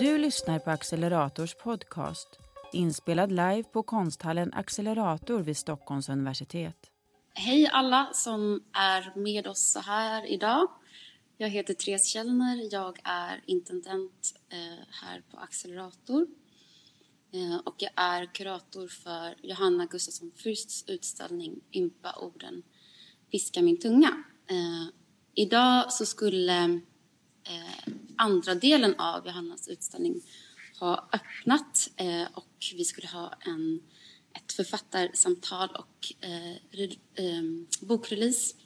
Du lyssnar på Accelerators podcast inspelad live på konsthallen Accelerator vid Stockholms universitet. Hej alla som är med oss så här idag. Jag heter Therese Källner, jag är intendent eh, här på Accelerator. Eh, och jag är kurator för Johanna Gustafsson Fürsts utställning Ympa-orden Piska min tunga. Eh, idag så skulle andra delen av Johannas utställning ha öppnat eh, och vi skulle ha en, ett författarsamtal och eh, ehm, bokrelease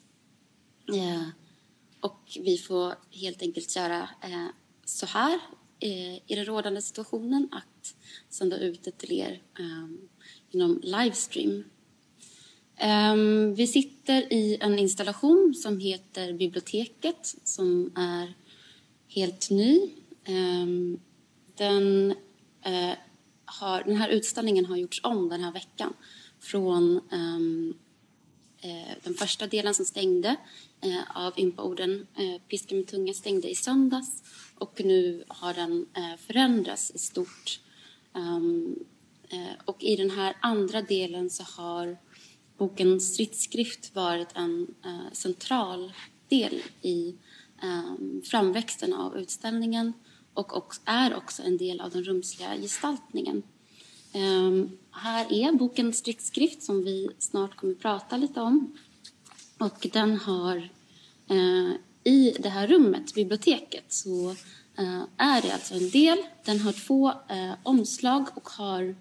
eh, och vi får helt enkelt göra eh, så här eh, i den rådande situationen att sända ut det till er eh, genom livestream. Ehm, vi sitter i en installation som heter Biblioteket som är helt ny. Ehm, den, eh, har, den här utställningen har gjorts om den här veckan från ehm, eh, den första delen som stängde eh, av ympa-orden. Piska med tunga stängde i söndags och nu har den förändrats i stort. Ehm, och i den här andra delen så har boken Stridsskrift varit en central del i Ehm, framväxten av utställningen och också, är också en del av den rumsliga gestaltningen. Ehm, här är boken Stridsskrift som vi snart kommer att prata lite om. Och den har eh, i det här rummet, biblioteket, så eh, är det alltså en del. Den har två eh, omslag och har,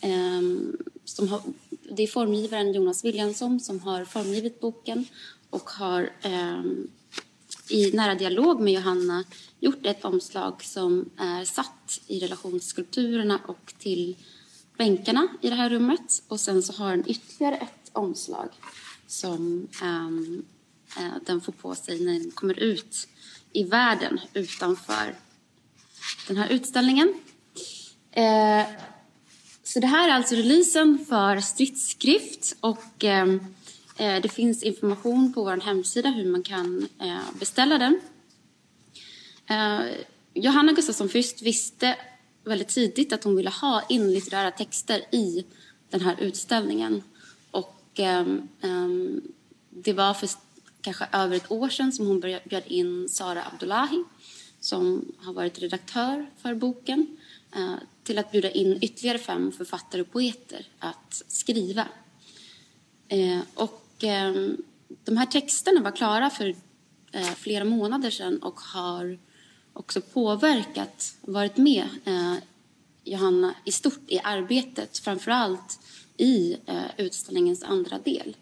ehm, som har... Det är formgivaren Jonas Williamson som har formgivit boken och har i nära dialog med Johanna gjort ett omslag som är satt i relation till skulpturerna och till bänkarna i det här rummet. Och sen så har den ytterligare ett omslag som um, uh, den får på sig när den kommer ut i världen utanför den här utställningen. Uh, så det här är alltså releasen för stridsskrift och um, Eh, det finns information på vår hemsida hur man kan eh, beställa den. Eh, Johanna Gustafsson Fürst visste väldigt tidigt att hon ville ha inlitterära texter i den här utställningen. Och ehm, ehm, det var för kanske över ett år sedan som hon bjöd in Sara Abdullahi som har varit redaktör för boken till att bjuda in ytterligare fem författare och poeter att skriva. Eh, och ehm, de här texterna var klara för eh, flera månader sedan och har också påverkat, och varit med eh, Johanna i stort i arbetet, framför allt i eh, utställningens andra del.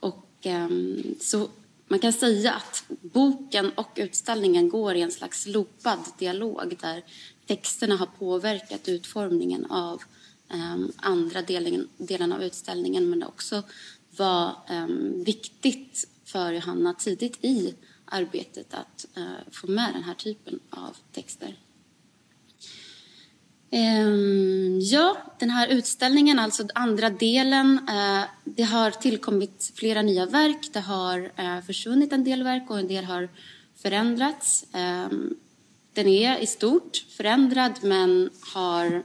Och, eh, så man kan säga att boken och utställningen går i en slags loopad dialog där texterna har påverkat utformningen av eh, andra delen, delen av utställningen men också var ehm, viktigt för Johanna tidigt i arbetet att eh, få med den här typen av texter. Ehm, ja, den här utställningen, alltså andra delen, eh, det har tillkommit flera nya verk. Det har eh, försvunnit en del verk och en del har förändrats. Ehm, den är i stort förändrad men har...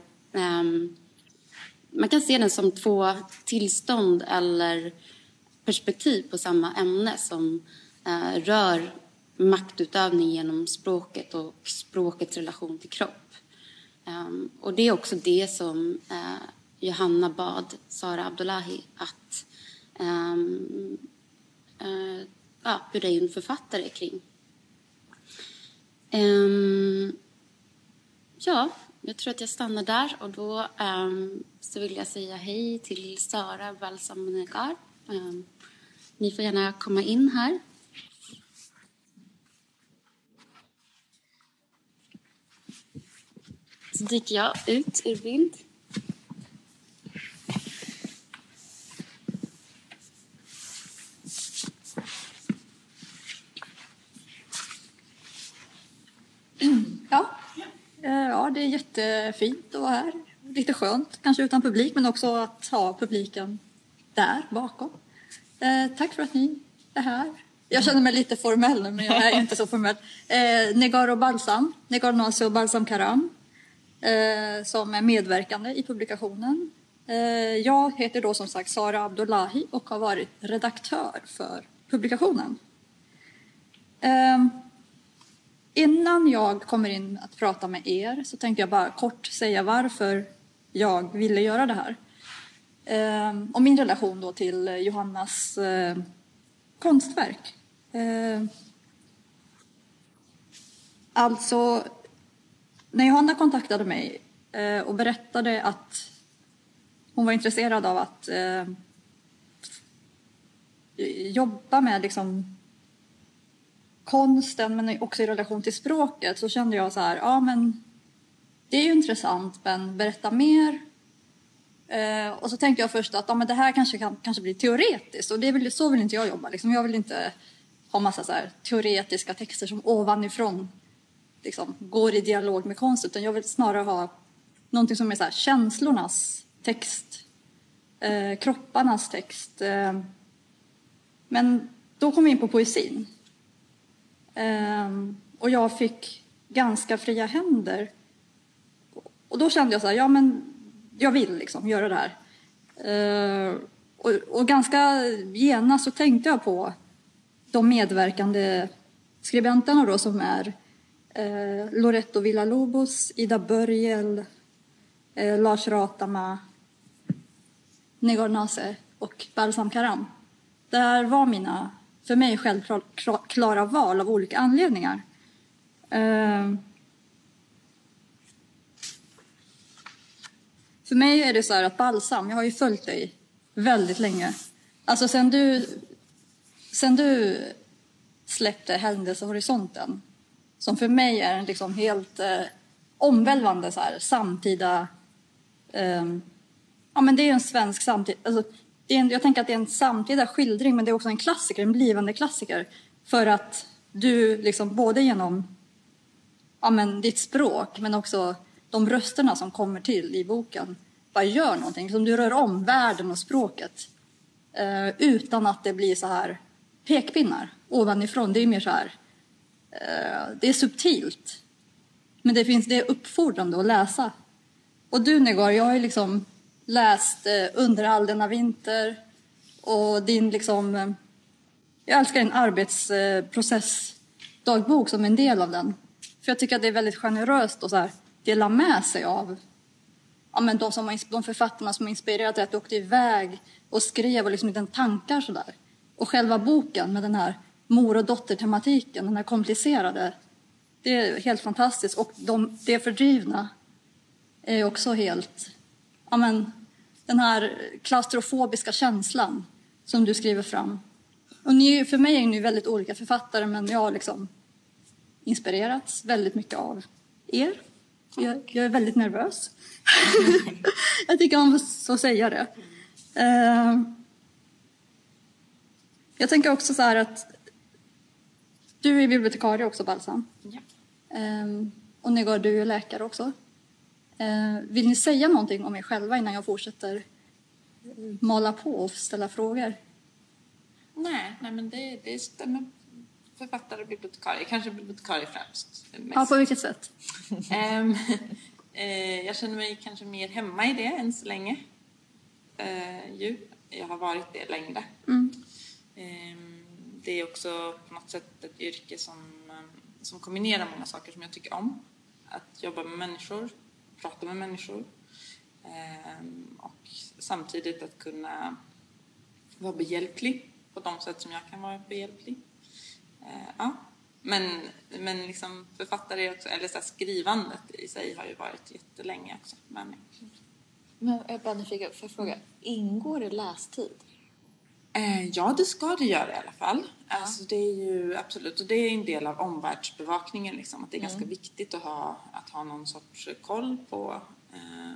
Man kan se den som två tillstånd eller perspektiv på samma ämne som eh, rör maktutövning genom språket och språkets relation till kropp. Um, och det är också det som uh, Johanna bad Sara Abdullahi att um, uh, ja, bjuda in författare kring. Um, ja, jag tror att jag stannar där och då um, så vill jag säga hej till Sara Balsamonegar. Um, ehm, ni får gärna komma in här. Så dyker jag ut ur bild. Eh, ja. Det är jättefint att vara här. Lite skönt, kanske utan publik, men också att ha publiken där bakom. Eh, tack för att ni är här. Jag känner mig lite formell nu, men jag är inte så formell. Eh, Negaro Balsam, Negaro Nasio Balsam Karam eh, som är medverkande i publikationen. Eh, jag heter då som sagt Sara Abdullahi och har varit redaktör för publikationen. Eh, Innan jag kommer in att prata med er så tänkte jag bara kort säga varför jag ville göra det här. Eh, och min relation då till Johannas eh, konstverk. Eh, alltså, när Johanna kontaktade mig eh, och berättade att hon var intresserad av att eh, jobba med liksom, konsten men också i relation till språket så kände jag så här, ja men det är ju intressant men berätta mer. Eh, och så tänkte jag först att ja, men det här kanske kan kanske bli teoretiskt och det är väl, så vill inte jag jobba. Liksom. Jag vill inte ha massa så här, teoretiska texter som ovanifrån liksom, går i dialog med konst utan jag vill snarare ha någonting som är så här, känslornas text, eh, kropparnas text. Eh, men då kom vi in på poesin. Eh, och jag fick ganska fria händer. Och då kände jag så här, ja men jag vill liksom göra det här. Eh, och, och, ganska genast så tänkte jag på de medverkande skribenterna då som är eh, Loretto Villalobos, Ida Börjel, eh, Lars Ratama, Negor Nase och Balsam Karam. Det här var mina, för mig självklara val av olika anledningar. Eh, för mig är det så här att Balsam, jag har ju följt dig väldigt länge. Alltså sen du, sen du släppte Händelsehorisonten som för mig är en liksom helt eh, omvälvande så här, samtida... Eh, ja, men det är en svensk samtid... Alltså, en, jag tänker att det är en samtida skildring men det är också en klassiker, en blivande klassiker. För att du liksom både genom ja, men ditt språk men också de rösterna som kommer till i boken bara gör någonting. Som du rör om världen och språket eh, utan att det blir så här pekpinnar ovanifrån. Det är mer så här Eh, det är subtilt. Men det, finns, det är uppfordrande att läsa. Och du Negar, jag har ju liksom läst eh, Under all denna vinter och din liksom... Eh, jag älskar din arbetsprocessdagbok som en del av den. För jag tycker att det är väldigt generöst att så här, dela med sig av ja, men de, som, de författarna som har inspirerat dig, att du åkte iväg och skrev och liksom inte tankar sådär. Och själva boken med den här mor och dotter-tematiken, den här komplicerade. Det är helt fantastiskt. Och de, det fördrivna är också helt... Ja, men, den här klaustrofobiska känslan som du skriver fram. Och ni, för mig är ni väldigt olika författare, men jag har liksom inspirerats väldigt mycket av er. Jag, jag är väldigt nervös. jag tycker om att säga det. Uh, jag tänker också så här att du är bibliotekarie också, Balsam. Ja. Ehm, och Negar, du är läkare också. Ehm, vill ni säga någonting om er själva innan jag fortsätter eh, mala på och ställa frågor? Nej, nej men det, det stämmer. Författare och bibliotekarie, kanske bibliotekarie främst. Mest. Ja, på vilket sätt? um, eh, jag känner mig kanske mer hemma i det än så länge. Uh, ju. Jag har varit det längre. Mm. Um, det är också på något sätt ett yrke som, eh, som kombinerar många saker som jag tycker om. Att jobba med människor, prata med människor ehm, och samtidigt att kunna vara behjälplig på de sätt som jag kan vara behjälplig. Eh, ja. Men, men liksom författare, också, eller så skrivandet i sig har ju varit jättelänge också med mig. Men jag är bara nyfiken, får jag fråga, ingår det lästid? Eh, ja, det ska det göra i alla fall. Ja. Alltså, det är ju absolut, och det är en del av omvärldsbevakningen. Liksom, att det är mm. ganska viktigt att ha, att ha någon sorts koll på eh,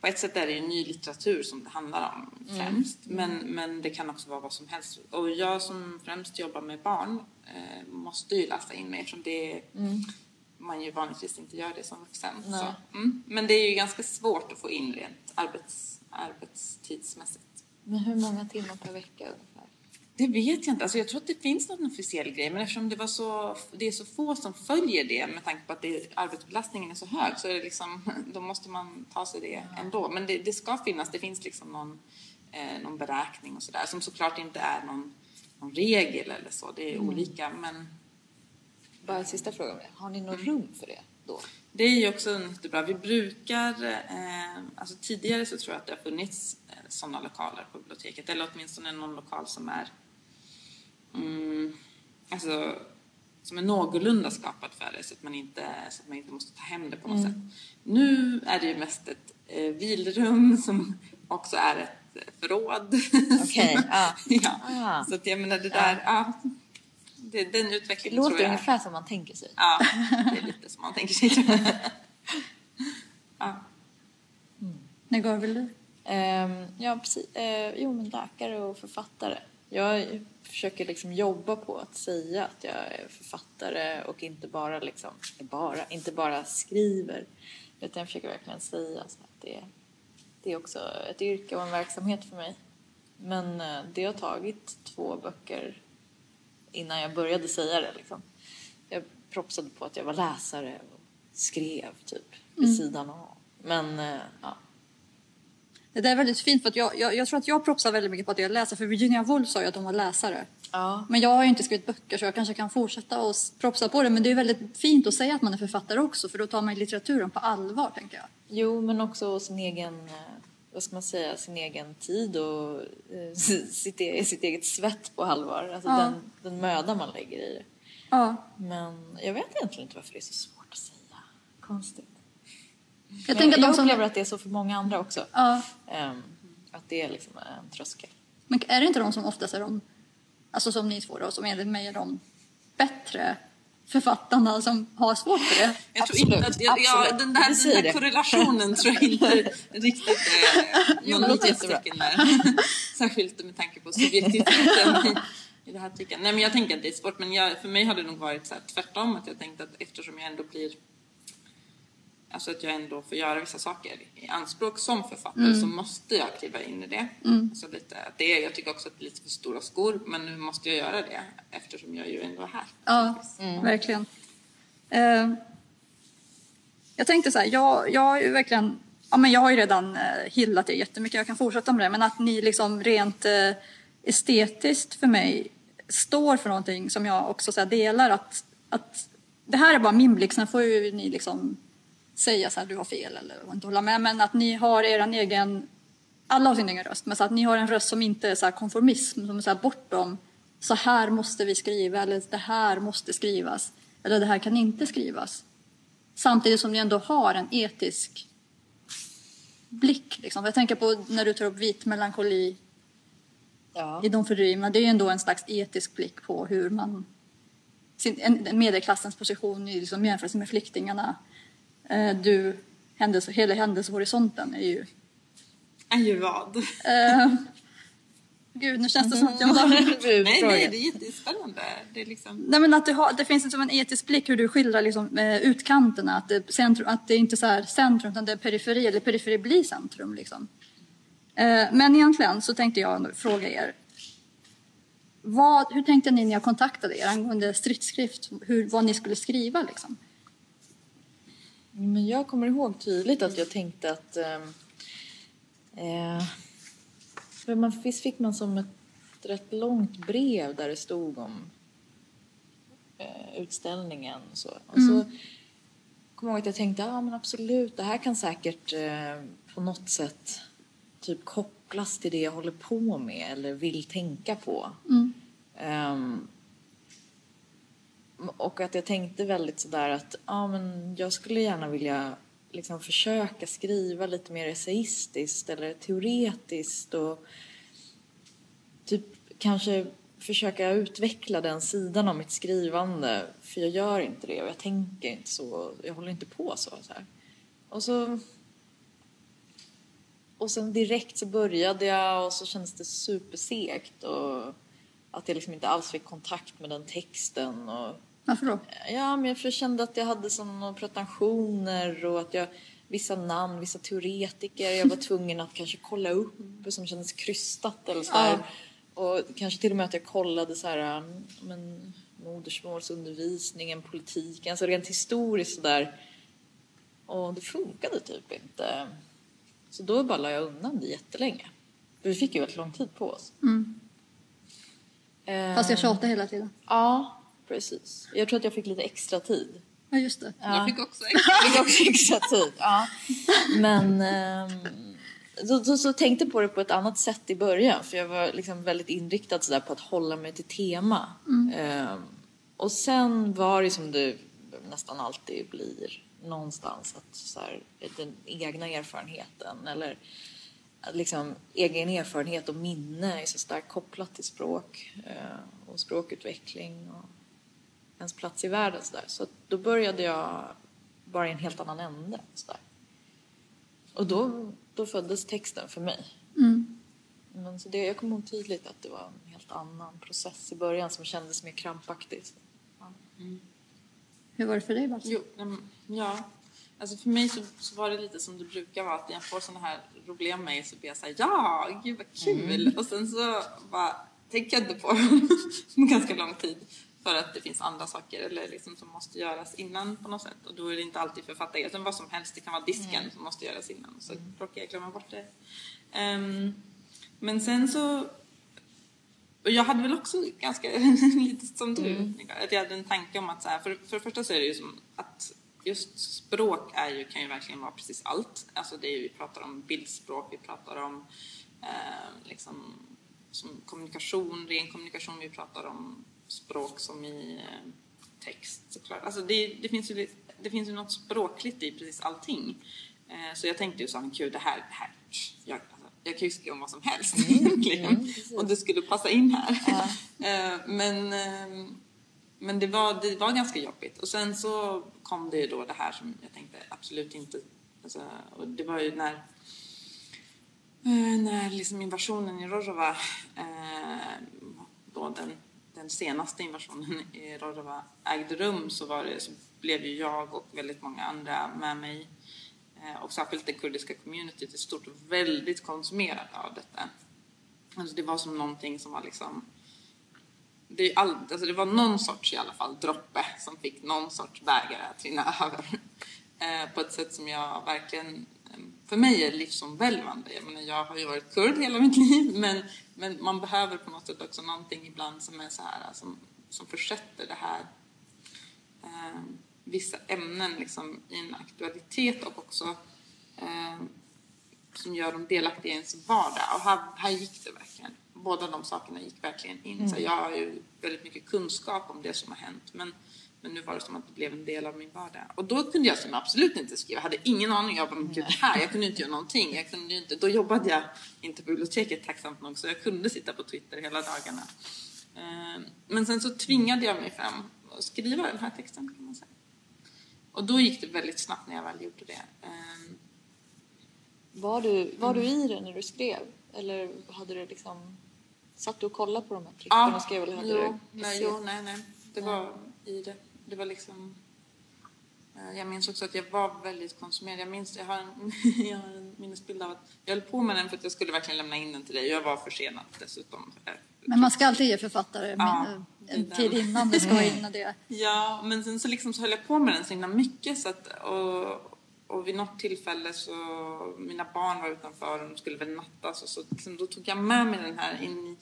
på ett sätt är det ju ny litteratur som det handlar om mm. främst. Mm. Men, men det kan också vara vad som helst. Och jag som främst jobbar med barn eh, måste ju läsa in mig eftersom det mm. man ju vanligtvis inte gör det som vuxen. Mm. Men det är ju ganska svårt att få in rent arbets, arbetstidsmässigt. Men hur många timmar per vecka? Det vet jag inte. Alltså jag tror att det finns någon officiell grej, men eftersom det, var så, det är så få som följer det med tanke på att det, arbetsbelastningen är så hög så är det liksom, då måste man ta sig det ändå. Men det, det ska finnas, det finns liksom någon, eh, någon beräkning och sådär som såklart inte är någon, någon regel eller så. Det är Mm. olika, men Bara en sista fråga. Har ni något rum för det då? Det är ju också jättebra. Vi brukar, eh, alltså tidigare så tror jag att det har funnits eh, sådana lokaler på biblioteket, eller åtminstone någon lokal som är mm, alltså, som är någorlunda skapad för det så att man inte, så att man inte måste ta hem det på något sätt. Nu är det ju mest ett eh, vilrum som också är ett förråd. Okej, ja. ja. Ah. Så att jag menar det där, ja. det, den Det utvecklingen låter tror jag. ungefär som man tänker sig. Ja, det är lite som man tänker sig. tror jag. ja. Negor, vill du? Ehm, ja, precis. Eh, jo, men läkare och författare. Jag försöker liksom jobba på att säga att jag är författare och inte bara liksom, bara, inte bara skriver. Utan jag försöker verkligen säga att det, det är också ett yrke och en verksamhet för mig. Men eh, det har tagit två böcker innan jag började säga det. Liksom. Jag propsade på att jag var läsare och skrev typ vid sidan av. Men eh, ja, Det där är väldigt fint för att jag, jag, jag tror att jag propsar väldigt mycket på att jag läser för Virginia Woolf sa ju att hon var läsare. Ja. Men jag har ju inte skrivit böcker så jag kanske kan fortsätta och propsa på det. Men det är väldigt fint att säga att man är författare också för då tar man litteraturen på allvar tänker jag. Jo, men också sin egen, eh, vad ska man säga, sin egen tid och eh, sitt, e- sitt eget svett på allvar. Alltså Ja. den, den möda man lägger i det. Ja. Men jag vet egentligen inte varför det är så svårt att säga. Konstigt. Jag, Jag, tänker att jag de som... upplever att det är så för många andra också. Ja. Ehm, att det är liksom en tröskel. Men är det inte de som oftast är de, alltså som ni två då, som enligt mig är de bättre författarna som har svårt för det? Jag tror inte Absolut, att, ja, ja, absolut. den där, den där korrelationen tror jag inte riktigt är någon likhetstecken där. Särskilt med tanke på subjektiviteten i, i det här tycket. Nej men jag tänker att det är svårt men jag, för mig har det nog varit så här, tvärtom att jag tänkte att eftersom jag ändå blir Alltså att jag ändå får göra vissa saker i anspråk som författare så måste jag kliva in i det. Så lite, att det är, jag tycker också att det är lite för stora skor men nu måste jag göra det eftersom jag ju ändå är här. Ja, verkligen. Eh, jag tänkte så här, jag, jag har ju verkligen, ja men jag har ju redan eh, hyllat er jättemycket, jag kan fortsätta med det, men att ni liksom rent eh, estetiskt för mig står för någonting som jag också så här, delar att, att det här är bara min blick, sen får ju ni liksom säga så här, du har fel eller inte hålla med, men att ni har er egen alla har sin egen röst, men så att ni har en röst som inte är så konformism, som är så bortom så här måste vi skriva eller det här måste skrivas eller det här kan inte skrivas. Samtidigt som ni ändå har en etisk blick. Liksom. Jag tänker på när du tar upp vit melankoli Ja. i De fördrivna. Det är ju ändå en slags etisk blick på hur man... Sin, en, en medelklassens position i liksom jämförelse med flyktingarna. Eh, du, händelse, hela händelsehorisonten är ju... Är ju vad? Eh, gud, nu känns det som att jag har... Nej, nej, det är jättespännande. Det är liksom... Nej, men att det, har, det finns liksom en etisk blick hur du skildrar liksom, eh, utkanterna. Att det, centrum, att det inte är så här centrum utan det är periferi, eller periferi blir centrum. Liksom. Eh, men egentligen så tänkte jag fråga er. Vad, hur tänkte ni när jag kontaktade er angående stridsskrift? Hur, vad ni skulle skriva liksom? Men jag kommer ihåg tydligt att jag tänkte att... ehm, eh, för man, visst fick man som ett rätt långt brev där det stod om eh, utställningen och så. Och så kommer jag ihåg att jag tänkte, ja men absolut, det här kan säkert eh, på något sätt typ kopplas till det jag håller på med eller vill tänka på. Ehm, och att jag tänkte väldigt sådär att ja, men jag skulle gärna vilja liksom försöka skriva lite mer essayistiskt eller teoretiskt och typ kanske försöka utveckla den sidan av mitt skrivande. För jag gör inte det och jag tänker inte så. Jag håller inte på så. så här. Och så... Och sen direkt så började jag och så kändes det supersegt och att jag liksom inte alls fick kontakt med den texten. Och, varför då? Ja, men jag kände att jag hade såna pretensioner och att jag vissa namn, vissa teoretiker jag var tvungen att kanske kolla upp som kändes krystat eller sådär. och kanske till och med att jag kollade så här, men, modersmålsundervisningen, politiken, alltså rent historiskt sådär. Och det funkade typ inte. Så då bara la jag undan det jättelänge. För vi fick ju väldigt lång tid på oss. Mm. Eh, Fast jag tjatade hela tiden. Ja, precis. Jag tror att jag fick lite extra tid. Ja, just det. Ja. Jag fick också Jag fick också extra tid. Ja. Men ehm, så, så, så tänkte jag på det på ett annat sätt i början. För jag var liksom väldigt inriktad sådär på att hålla mig till tema. Ehm, och sen var det som det nästan alltid blir någonstans att så här, den egna erfarenheten eller liksom egen erfarenhet och minne är så starkt kopplat till språk eh, och språkutveckling och ens plats i världen. Så, där. så då började jag bara i en helt annan ände. Så där. Och då, då föddes texten för mig. Mm. Men så det, jag kommer ihåg tydligt att det var en helt annan process i början som kändes mer krampaktig. Ja. Hur var det för dig? Jo, mm, ja. Alltså för mig så, så var det lite som det brukar vara, att när jag får sådana här roliga mejl så blir jag såhär, ja, gud vad kul! Och sen så bara tänker jag inte på det ganska lång tid för att det finns andra saker eller liksom som måste göras innan på något sätt. Och då är det inte alltid författare, utan vad som helst, det kan vara disken som måste göras innan. Så råkar jag glömma bort det. Ehm, men sen så och jag hade väl också ganska lite som du, att jag hade en tanke om att så här, för, för det första så är det ju som att just språk är ju, kan ju verkligen vara precis allt. Alltså det är, vi pratar om bildspråk, vi pratar om eh, liksom, som kommunikation, ren kommunikation, vi pratar om språk som i eh, text såklart. Alltså det, det, finns ju, det finns ju något språkligt i precis allting. Eh, så jag tänkte ju så gud det här, det här jag, alltså, jag kan ju skriva om vad som helst egentligen. och det skulle passa in här. Eh, men eh, men det var, det var ganska jobbigt. Och sen så kom det ju då det här som jag tänkte absolut inte... Alltså, och det var ju när, när liksom invasionen i Rojava, då den, den senaste invasionen i Rojava ägde rum så, var det, så blev ju jag och väldigt många andra med mig eh, och särskilt det kurdiska communityt i stort väldigt konsumerade av detta. Alltså det var som någonting som var liksom det, är all, alltså det var någon sorts i alla fall droppe som fick någon sorts bägare att rinna över. Eh, på ett sätt som jag verkligen, för mig är livsomvälvande. Jag menar, jag har ju varit kurd hela mitt liv men, men man behöver på något sätt också någonting ibland som är så här, som, som försätter det här eh, vissa ämnen liksom i en aktualitet och också eh, som gör dem delaktiga i ens vardag. Och här, här gick det verkligen. Båda de sakerna gick verkligen in. Så jag har ju väldigt mycket kunskap om det som har hänt. Men, men nu var det som att det blev en del av min vardag. Och då kunde jag som absolut inte skriva. Jag hade ingen aning. Jag men gud, det här, jag kunde inte göra någonting. Jag kunde inte, då jobbade jag inte på biblioteket tacksamt nog. Så jag kunde sitta på Twitter hela dagarna. Eh, Men sen så tvingade jag mig fram att skriva den här texten kan man säga. Och då gick det väldigt snabbt när jag väl gjorde det. Eh, Var, du, var du i det när du skrev? Eller hade du liksom... Satt du och kollade på de här klippen och skrev? Eller hade jo, du nej, jo, nej, nej. Det var i det. Det var liksom... eh, Jag minns också att jag var väldigt konsumerad. Jag minns, jag har en, jag har en minnesbild av att jag höll på med den för att jag skulle verkligen lämna in den till dig. Jag var försenad dessutom. Eh, Men man ska alltid ge författare Ja, är en tid innan det ska vara innan det. Ja, men sen så, liksom så höll jag på med den så himla mycket så att, och, och vid något tillfälle så, mina barn var utanför och de skulle väl nattas och så liksom, då tog jag med mig den här in i,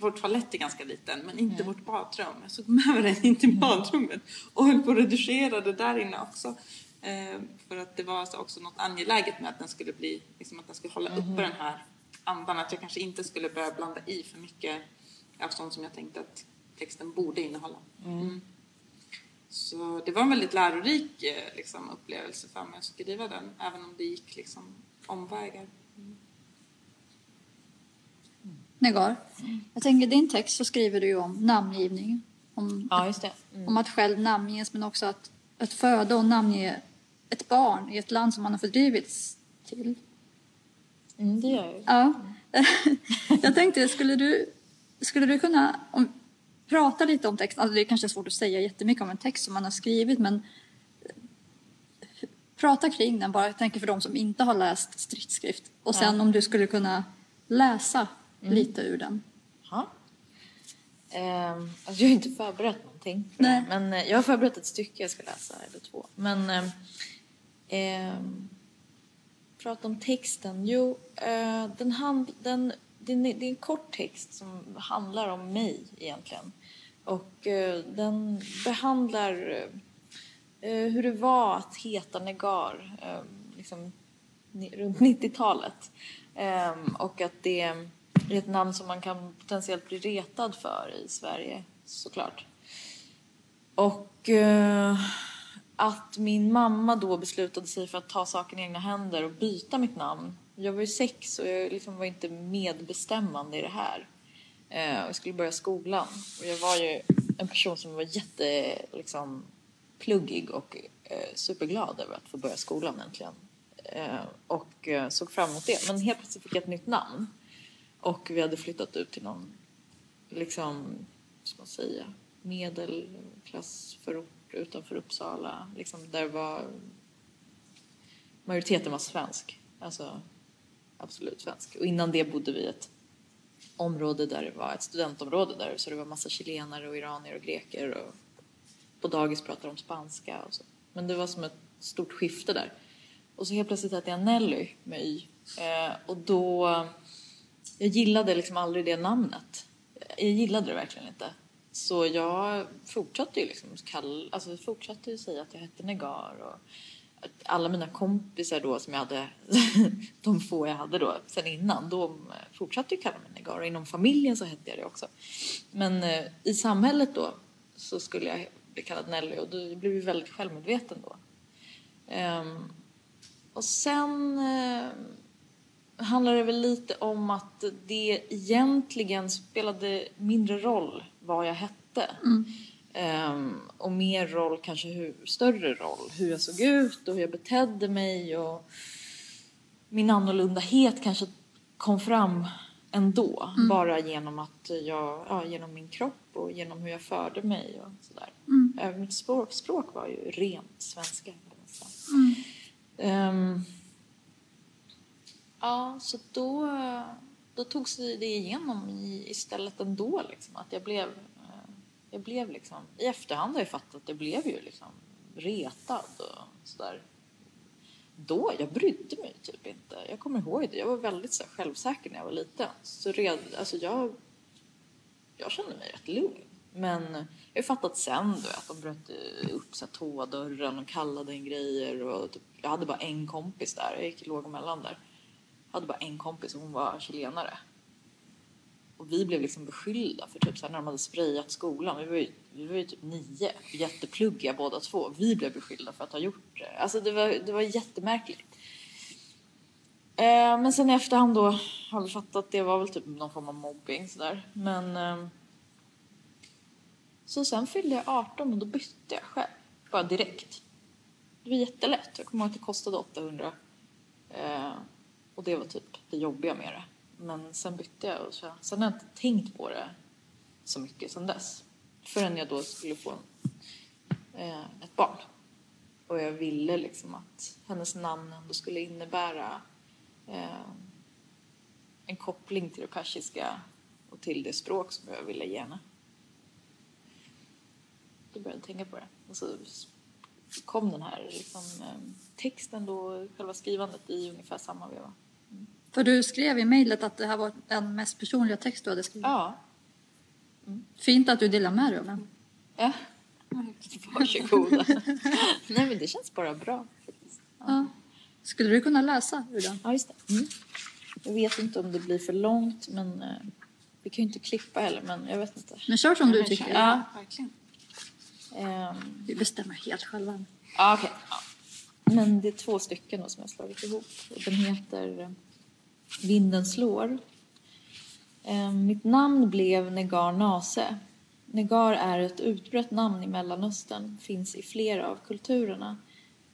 vår toalett är ganska liten men inte vårt badrum. Jag tog med mig den in till badrummet och höll på att redigera det där inne också. Eh, för att det var också något angeläget med att den skulle bli, liksom att den skulle hålla uppe den här andan. Att jag kanske inte skulle börja blanda i för mycket av sånt som jag tänkte att texten borde innehålla. Mm. Så det var en väldigt lärorik eh, liksom, upplevelse för mig att skriva den, även om det gick liksom, omvägar. Negar. Jag tänker din text så skriver du ju om namngivning. Om, Ja, just det. om att själv namnges men också att, att föda och namnge ett barn i ett land som man har fördrivits till. Mm, det gör jag. Ja. jag tänkte, skulle du, skulle du kunna om, prata lite om texten? Alltså det är kanske svårt att säga jättemycket om en text som man har skrivit men eh, prata kring den bara. Jag tänker för de som inte har läst stridsskrift. Och sen om du skulle kunna läsa lite ur den. Ja. Ehm, alltså jag har inte förberett någonting. för det, Nej. Men eh, jag har förberett ett stycke jag ska läsa, eller två. Men... ehm, ehm, prata om texten. Jo, eh, den hand, den, är- det är en kort text som handlar om mig egentligen. Och eh, den behandlar eh, hur det var att heta Negar eh, liksom, runt 90-talet. Eh, och att det är ett namn som man kan potentiellt bli retad för i Sverige såklart. Och eh, att min mamma då beslutade sig för att ta saken i egna händer och byta mitt namn. Jag var ju sex och jag liksom var inte medbestämmande i det här. Eh, och jag skulle börja skolan. Och jag var ju en person som var jätte liksom, pluggig och eh, superglad över att få börja skolan äntligen. Eh, och eh, såg fram emot det. Men helt plötsligt fick jag ett nytt namn. Och vi hade flyttat ut till någon liksom, ska man säga, medelklassförort utanför Uppsala. Liksom där var majoriteten var svensk. Alltså absolut svensk. Och innan det bodde vi i ett område där det var ett studentområde där så det var massa chilenare och iranier och greker och på dagis pratade de spanska och så. Men det var som ett stort skifte där. Och så helt plötsligt hette jag Nelly med Y. Eh, och då... Jag gillade liksom aldrig det namnet. Jag gillade det verkligen inte. Så jag fortsatte ju liksom kall, alltså fortsatte ju säga att jag hette Negar och alla mina kompisar då som jag hade, de få jag hade då sen innan, de fortsatte ju kalla mig Negar och inom familjen så hette jag det också. Men eh, i samhället då så skulle jag bli kallad Nelly och då blev jag väldigt självmedveten då. Ehm, och sen eh, handlar det väl lite om att det egentligen spelade mindre roll vad jag hette. Ehm, och mer roll, kanske hur, större roll, hur jag såg ut och hur jag betedde mig och min annorlundahet kanske kom fram ändå. Bara genom att jag, ja, genom min kropp och genom hur jag förde mig och sådär. Även mitt språk, språk var ju rent svenska. säga. Ehm, ja, så då, då togs det igenom i, istället ändå liksom. Att jag blev, eh, jag blev liksom, i efterhand har jag fattat att jag blev ju liksom retad och sådär. Då, jag brydde mig typ inte. Jag kommer ihåg det. Jag var väldigt så här, självsäker när jag var liten. Så red, alltså jag, jag kände mig rätt lugn. Men jag har fattat sen då att de bröt upp så här, toadörren och kallade in grejer. Och typ, jag hade bara en kompis där. Jag gick i låg och mellan där. Jag hade bara en kompis och hon var chilenare. Och vi blev liksom beskyllda för typ så här, när de hade sprayat skolan. Vi var ju, vi var ju typ nio, jättepluggiga båda två. Vi blev beskyllda för att ha gjort det. Alltså det var, det var jättemärkligt. Eh, men sen i efterhand då har vi fattat att det var väl typ någon form av mobbing sådär. Men eh, så sen fyllde jag 18 och då bytte jag själv. Bara direkt. Det var jättelätt. Jag kommer ihåg att det kostade 800. Eh, och det var typ det jobbiga med det. Men sen bytte jag och så, sen har jag inte tänkt på det så mycket sen dess. Förrän jag då skulle få eh, ett barn. Och jag ville liksom att hennes namn ändå skulle innebära eh, en koppling till det persiska och till det språk som jag ville ge henne. Då började jag tänka på det. Och så kom den här liksom, eh, texten då, själva skrivandet i ungefär samma veva. För du skrev i mejlet att det här var den mest personliga text du hade skrivit. Ja. Fint att du delar med dig av den. Ja. Varsågoda. Nej men det känns bara bra. faktiskt. Ja. Skulle du kunna läsa ur den? Ja, just det. Mm. Jag vet inte om det blir för långt men eh, vi kan ju inte klippa heller men jag vet inte. Men kör som du tycker. Ja. Verkligen. Ehm, Vi bestämmer helt själva. Ja, okej. Ja. Men det är två stycken då som jag slagit ihop. Och Den heter Vinden slår. Eh, mitt namn blev Negar Nase. Negar är ett utbrett namn i Mellanöstern, finns i flera av kulturerna.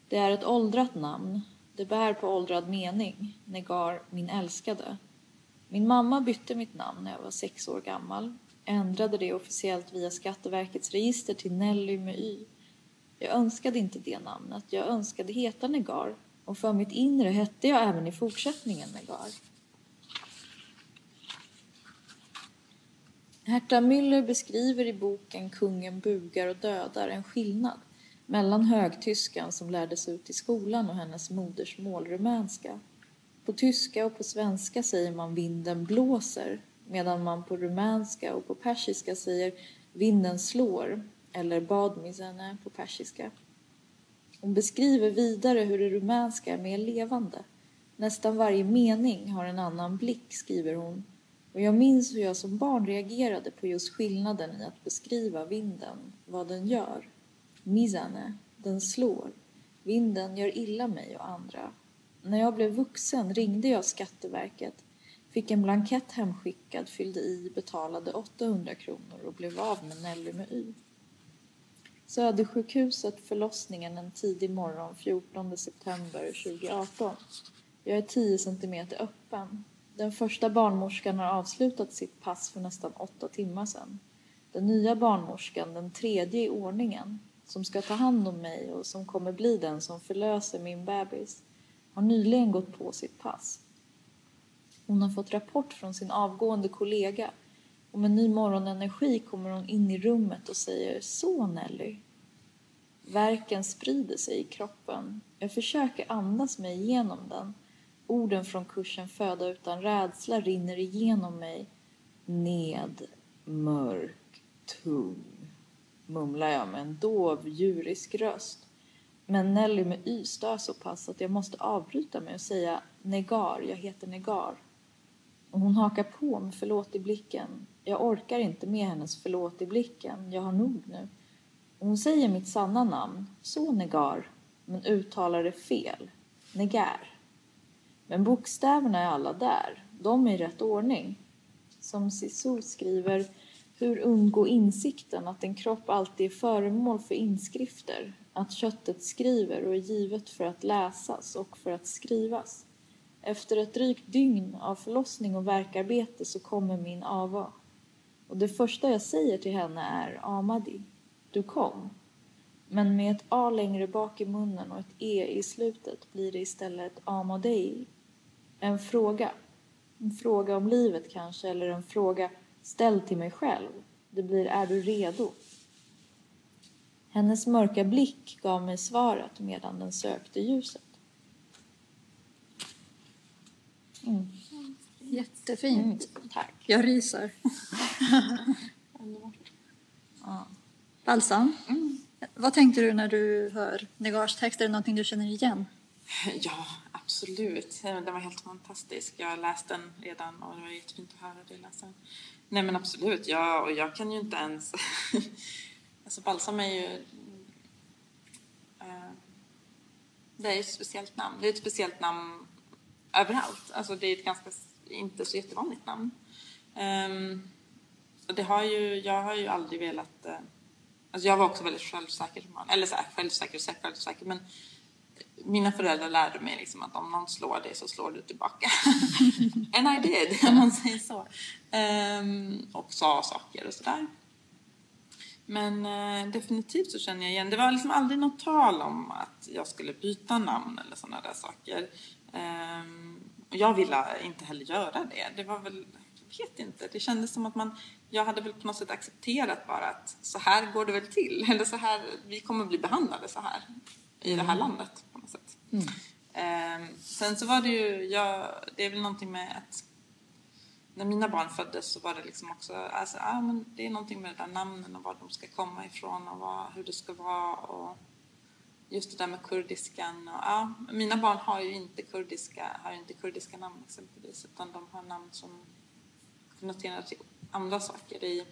Det är ett åldrat namn. Det bär på åldrad mening. Negar, min älskade. Min mamma bytte mitt namn när jag var sex år gammal. Ändrade det officiellt via Skatteverkets register till Nelly med Y. Jag önskade inte det namnet. Jag önskade heta Negar. Och för mitt inre hette jag även i fortsättningen Negar. Herta Müller beskriver i boken Kungen bugar och dödar en skillnad mellan högtyskan som lärdes ut i skolan och hennes modersmål rumänska. På tyska och på svenska säger man vinden blåser medan man på rumänska och på persiska säger vinden slår eller badmisene på persiska. Hon beskriver vidare hur det rumänska är mer levande. Nästan varje mening har en annan blick, skriver hon. Och jag minns hur jag som barn reagerade på just skillnaden i att beskriva vinden, vad den gör. Mizane, den slår. Vinden gör illa mig och andra. När jag blev vuxen ringde jag Skatteverket, fick en blankett hemskickad, fyllde i, betalade 800 kronor och blev av med Nelly med Y. Södersjukhuset förlossningen en tidig morgon 14 september 2018. Jag är 10 centimeter öppen. Den första barnmorskan har avslutat sitt pass för nästan åtta timmar sedan. Den nya barnmorskan, den tredje i ordningen, som ska ta hand om mig och som kommer bli den som förlöser min bebis, har nyligen gått på sitt pass. Hon har fått rapport från sin avgående kollega och med ny morgonenergi kommer hon in i rummet och säger Så Nelly. Verken sprider sig i kroppen. Jag försöker andas mig igenom den. Orden från kursen Föda utan rädsla rinner igenom mig. Ned, mörk, tung, mumlar jag med en dov, djurisk röst. Men Nelly med Y stör så pass att jag måste avbryta mig och säga Negar, jag heter Negar. Och hon hakar på med förlåt i blicken. Jag orkar inte med hennes förlåt i blicken. Jag har nog nu. Hon säger mitt sanna namn, så Negar, men uttalar det fel. Negar. Men bokstäverna är alla där. De är i rätt ordning. Som Sisu skriver, hur undgå insikten att en kropp alltid är föremål för inskrifter, att köttet skriver och är givet för att läsas och för att skrivas. Efter ett drygt dygn av förlossning och verkarbete så kommer min ava. Och det första jag säger till henne är Amadi, du kom. Men med ett A längre bak i munnen och ett E i slutet blir det istället Amadei. En fråga. En fråga om livet kanske, eller en fråga ställd till mig själv. Det blir Är du redo? Hennes mörka blick gav mig svaret medan den sökte ljuset. Mm. Jättefint. Mm, tack. Jag ryser. Ja. Balsam, mm. vad tänkte du när du hör Negars text? Är det någonting du känner igen? Ja, absolut. Den var helt fantastisk. Jag har läst den redan och det var jättefint att höra dig läsa den. Nej men absolut, ja, och jag kan ju inte ens... alltså Balsam är ju... Uh, det är ett speciellt namn. Det är ett speciellt namn överallt. Alltså det är ett ganska, inte så jättevanligt namn. Um, och det har ju, jag har ju aldrig velat... Uh, alltså jag var också väldigt självsäker som barn. Eller så här, självsäker och självsäker men mina föräldrar lärde mig liksom att om någon slår dig så slår du tillbaka. And I did, om man säger så. Um, och sa saker och sådär. Men uh, definitivt så känner jag igen, det var liksom aldrig något tal om att jag skulle byta namn eller sådana där saker. Um, jag ville inte heller göra det. Det var väl, jag vet inte, det kändes som att man, jag hade väl på något sätt accepterat bara att så här går det väl till. Eller så här, vi kommer bli behandlade så här i det här landet på något sätt. Mm. Eh, sen så var det ju, jag, det är väl någonting med att när mina barn föddes så var det liksom också, alltså, ah, men det är någonting med det där namnen och var de ska komma ifrån och vad, hur det ska vara och just det där med kurdiskan. Och, ja, mina barn har ju inte kurdiska, har inte kurdiska namn exempelvis utan de har namn som konnoterar till andra saker i,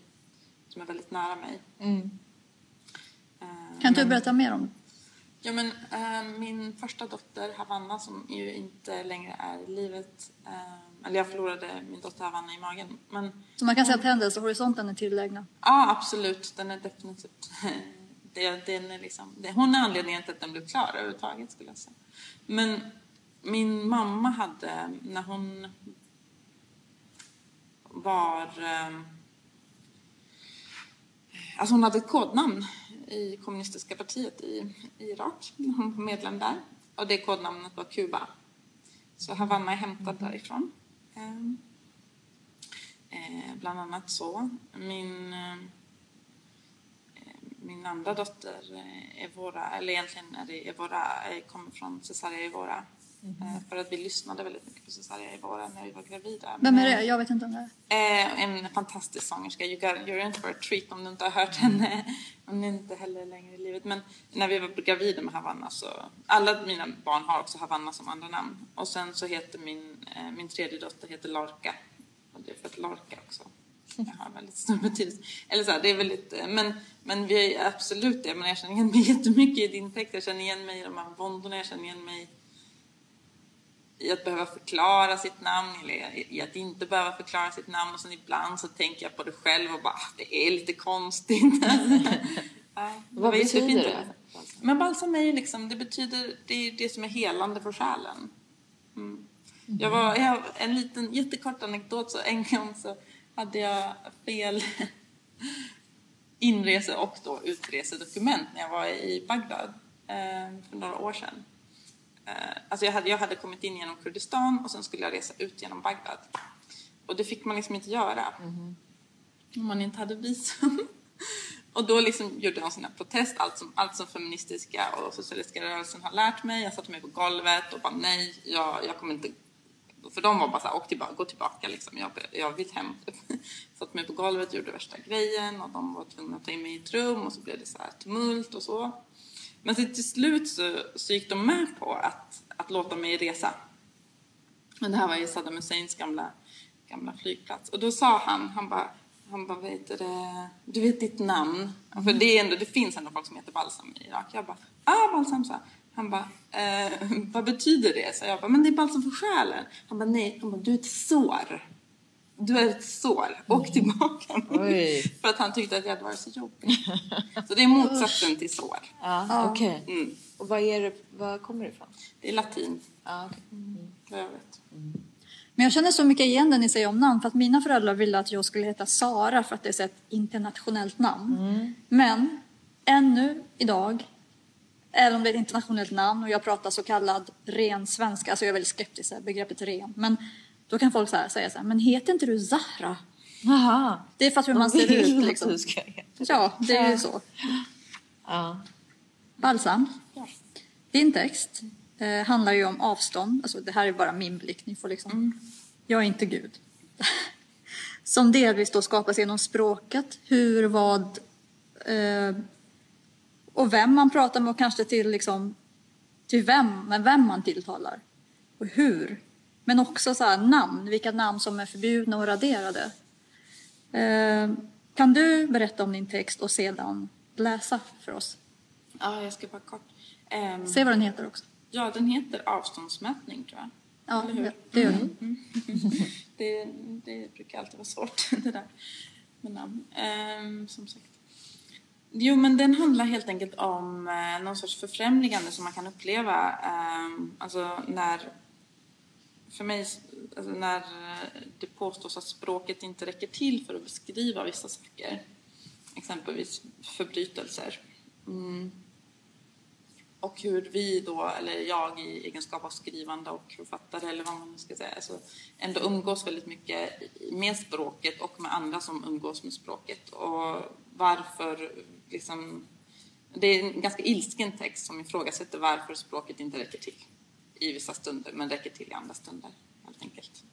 som är väldigt nära mig. Mm. Eh, kan du berätta mer om Ja, men, äh, min första dotter Havanna som ju inte längre är i livet, äh, eller jag förlorade min dotter Havanna i magen. Men, så man kan säga att händelsehorisonten är tillägna? Ja, absolut. Den är definitivt... det, den är liksom, det, hon är anledningen till att den blev klar överhuvudtaget skulle jag säga. Men min mamma hade, när hon var... Ehm, alltså hon hade ett kodnamn i kommunistiska partiet i, Irak. Hon var medlem där. Och det kodnamnet var Kuba. Så Havanna är hämtad därifrån. Ehm, eh, bland annat så. Min, eh, min andra dotter, eh, Evora, eller egentligen är det Evora, eh, kommer från Cesaria Evora. Mm. För att vi lyssnade väldigt mycket på Cesaria Evora när vi var gravida. Vem är det? Jag vet inte om det är. Eh, en fantastisk sångerska. You got, you're in for a treat om du inte har hört henne. Hon är inte heller längre i livet. Men när vi var gravida med Havanna så... Alla mina barn har också Havanna som andra namn. Och sen så heter min, eh, min tredje dotter heter Lorca. Och det är för att Lorca också jag har väldigt stor betydelse. Eller så här, det är väldigt, men, men vi är absolut det. Men jag känner igen mig jättemycket i din text. Jag känner igen mig i de här våndorna. Jag känner igen mig i att behöva förklara sitt namn eller i att inte behöva förklara sitt namn. Och sen ibland så tänker jag på det själv och bara, ah, det är lite konstigt. Vad betyder det? Men balsam är ju liksom, det betyder, det är det som är helande för själen. Mm. Jag var, jag en liten jättekort anekdot, så en gång så hade jag fel inrese och då utresedokument när jag var i Bagdad eh, för några år sedan. Eh, alltså jag hade, jag hade kommit in genom Kurdistan och sen skulle jag resa ut genom Bagdad. Och det fick man liksom inte göra. Mm. Om man inte hade visum. Och då liksom gjorde jag en protest, allt som, allt som feministiska och socialistiska rörelsen har lärt mig. Jag satte mig på golvet och bara nej, jag, jag kommer inte för de var bara såhär, åk tillbaka, gå tillbaka liksom. Jag, jag vill hem. Satt mig på golvet, gjorde värsta grejen och de var tvungna att ta in mig i ett rum och så blev det så här tumult och så. Men så till slut så, så gick de med på att, att låta mig resa. Och det här var ju Saddam Husseins gamla, gamla flygplats. Och då sa han, han bara, han bara, vet du, du vet ditt namn? För det, är ändå, det finns ändå folk som heter Balsam i Irak. Jag bara, ah Balsam, så han bara, eh, vad betyder det? Så jag bara, men det är balsam för själen. Han bara, nej, han bara, du är ett sår. Du är ett sår. Åk mm. tillbaka. för att han tyckte att jag hade varit så jobbig. så det är motsatsen till sår. Ja, okej. Okay. Mm. Och vad, är det, vad kommer det ifrån? Det är latin. Ja, okay. mm. Jag vet. Mm. Men jag känner så mycket igen det ni säger om namn för att mina föräldrar ville att jag skulle heta Sara för att det är ett internationellt namn. Mm. Men ännu idag, även om det är ett internationellt namn och jag pratar så kallad ren svenska, alltså jag är väldigt skeptisk till begreppet ren, men då kan folk så här, säga så här, men heter inte du Zahra? Aha. Det är för att hur man ser ut liksom. Ja, det är ju så. Ja. Balsam. Din text eh, handlar ju om avstånd. Alltså, det här är bara min blick. Ni får liksom... Mm. Jag är inte Gud. Som delvis då skapas genom språket. Hur, vad eh, och vem man pratar med och kanske till, liksom, till vem, med vem man tilltalar. Och hur. Men också så namn, vilka namn som är förbjudna och raderade. Eh, kan du berätta om din text och sedan läsa för oss? Ja, jag ska bara kort. Um, Se vad den heter också. Ja, den heter avståndsmätning tror jag. Ja, det, det gör den. Mm. det, det brukar alltid vara svårt det där med namn. Um, som sagt. Jo, men den handlar helt enkelt om eh, någon sorts förfrämligande som man kan uppleva. Eh, alltså när, för mig, alltså när eh, det påstås att språket inte räcker till för att beskriva vissa saker. Exempelvis förbrytelser. Mm. Och hur vi då, eller jag i egenskap av skrivande och författare eller vad man ska säga, alltså ändå umgås väldigt mycket med språket och med andra som umgås med språket. Och varför liksom... Det är en ganska ilsken text som ifrågasätter varför språket inte räcker till i vissa stunder, men räcker till i andra stunder, helt enkelt.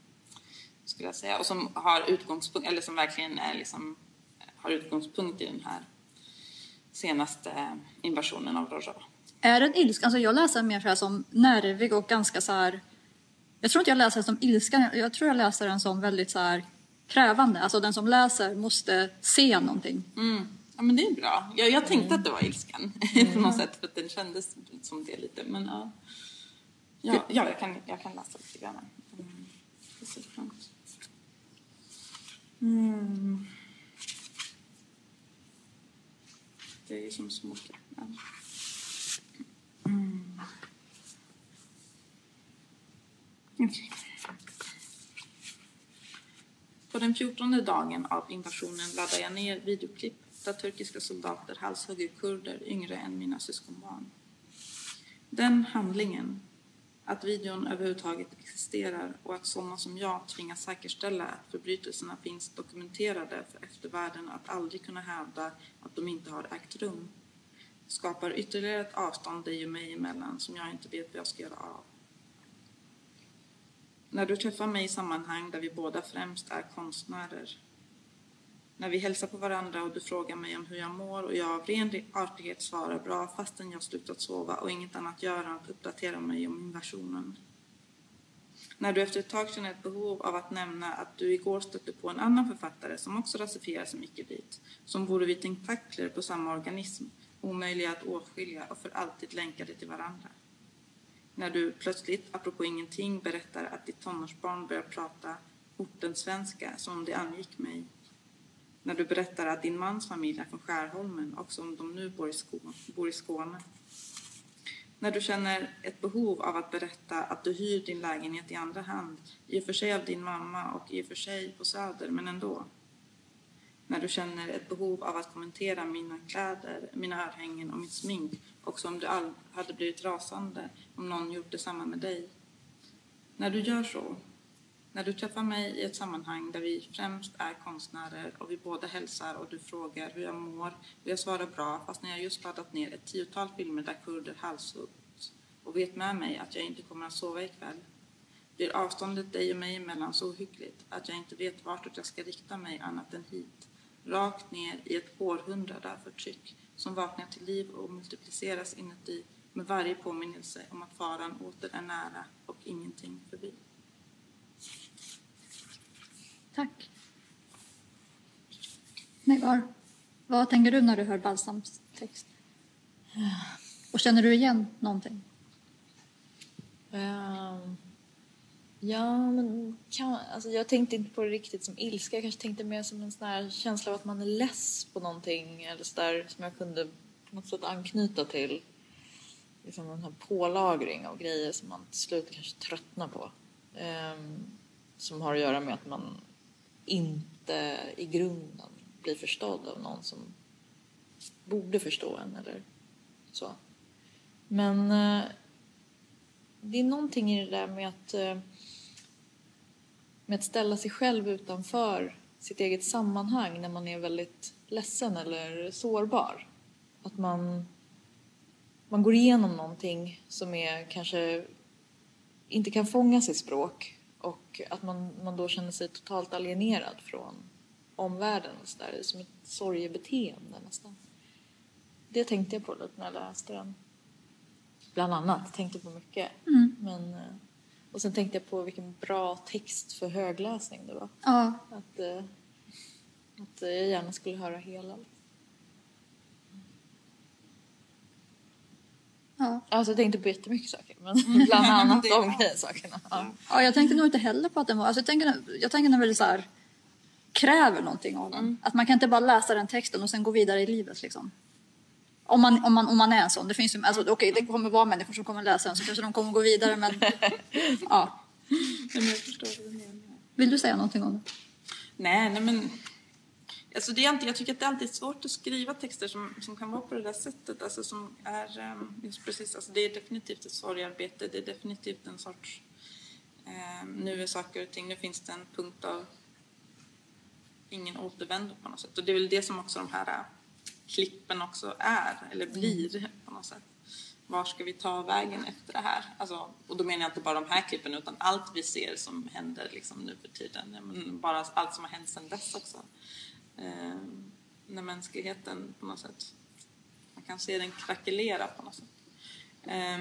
Skulle jag säga. Och som har utgångspunkt, eller som verkligen är liksom, har utgångspunkt i den här senaste invasionen av Rojava. Är den ilsken? Alltså jag läser mer så som nervig och ganska så här... Jag tror inte jag läser den som ilska, jag tror jag läser den som väldigt så här krävande. Alltså den som läser måste se någonting. Mm. Ja men det är bra. Jag, jag tänkte mm. att det var ilskan mm. på något sätt för att den kändes som det lite. Men ja, ja, ja jag, kan, jag kan läsa lite grann. Mm. Det ser fram mm. Det är ju som ja. mm. okay. På den fjortonde dagen av invasionen laddade jag ner videoklipp där turkiska soldater halshugger kurder yngre än mina syskonbarn. Den handlingen Att videon överhuvudtaget existerar och att sådana som jag tvingas säkerställa att förbrytelserna finns dokumenterade för eftervärlden att aldrig kunna hävda att de inte har ägt rum skapar ytterligare ett avstånd dig och mig emellan som jag inte vet vad jag ska göra av. När du träffar mig i sammanhang där vi båda främst är konstnärer när vi hälsar på varandra och du frågar mig om hur jag mår och jag av ren artighet svarar bra fastän jag slutat sova och inget annat gör än att uppdatera mig om inversionen. När du efter ett tag känner ett behov av att nämna att du igår stötte på en annan författare som också rasifierar sig mycket vit, som vore vi tentakler på samma organism, omöjliga att åtskilja och för alltid länkade till varandra. När du plötsligt, apropå ingenting, berättar att ditt tonårsbarn börjar prata ortensvenska som om det angick mig när du berättar att din mans familj är från Skärholmen och som de nu bor i, Skåne, bor i Skåne. När du känner ett behov av att berätta att du hyr din lägenhet i andra hand, i och för sig av din mamma och i och för sig på Söder, men ändå. När du känner ett behov av att kommentera mina kläder, mina örhängen och mitt smink, också om du hade blivit rasande om någon gjort detsamma med dig. När du gör så när du träffar mig i ett sammanhang där vi främst är konstnärer och vi båda hälsar och du frågar hur jag mår och jag svarar bra fast när jag just laddat ner ett tiotal filmer där kurder halshuggs och vet med mig att jag inte kommer att sova ikväll blir avståndet dig och mig emellan så ohyggligt att jag inte vet vartåt jag ska rikta mig annat än hit, rakt ner i ett århundrade av förtryck som vaknar till liv och multipliceras inuti med varje påminnelse om att faran åter är nära och ingenting förbi. Tack. Negar, vad tänker du när du hör Balsams text? Och känner du igen någonting? Um, ja, men kan, alltså jag tänkte inte på det riktigt som ilska. Jag kanske tänkte mer som en sån här känsla av att man är less på någonting eller så där, som jag kunde på något sätt anknyta till. Liksom en här pålagring av grejer som man till slut kanske tröttnar på. Um, som har att göra med att man inte i grunden blir förstådd av någon som borde förstå en eller så. Men uh, det är någonting i det där med att, uh, med att ställa sig själv utanför sitt eget sammanhang när man är väldigt ledsen eller sårbar. Att man, man går igenom någonting som är kanske inte kan fångas i språk och att man, man då känner sig totalt alienerad från omvärlden. Så där, som ett sorgebeteende nästan. Det tänkte jag på lite när jag läste den. Bland annat. Tänkte på mycket. Mm. Men, eh, och sen tänkte jag på vilken bra text för högläsning det var. Ja. Att, eh, att jag gärna skulle höra hela. Ja. Alltså jag tänkte på jättemycket saker, men mm. bland annat de sakerna. Ja. ja, jag tänkte nog inte heller på att den var... Alltså jag tänker, jag tänker den väldigt så här, kräver någonting av den. Mm. Att man kan inte bara läsa den texten och sen gå vidare i livet liksom. Om man, om man, om man är en sån. Det finns ju, alltså, okej, okay, det kommer vara människor som kommer läsa den så kanske de kommer gå vidare men... ja. Vill du säga någonting om det? Nej, nej men Alltså det är alltid, jag tycker att det är alltid svårt att skriva texter som, som kan vara på det där sättet. Alltså som är, um, just precis, alltså det är definitivt ett sorgarbete. Det är definitivt en sorts... Um, nu är saker och ting, nu finns det en punkt av ingen återvändo på något sätt. Och det är väl det som också de här klippen också är, eller blir mm. på något sätt. Var ska vi ta vägen efter det här? Alltså, och då menar jag inte bara de här klippen utan allt vi ser som händer liksom nu för tiden. Bara allt som har hänt sedan dess också eh, när mänskligheten på något sätt, man kan se den krackelera på något sätt. Eh,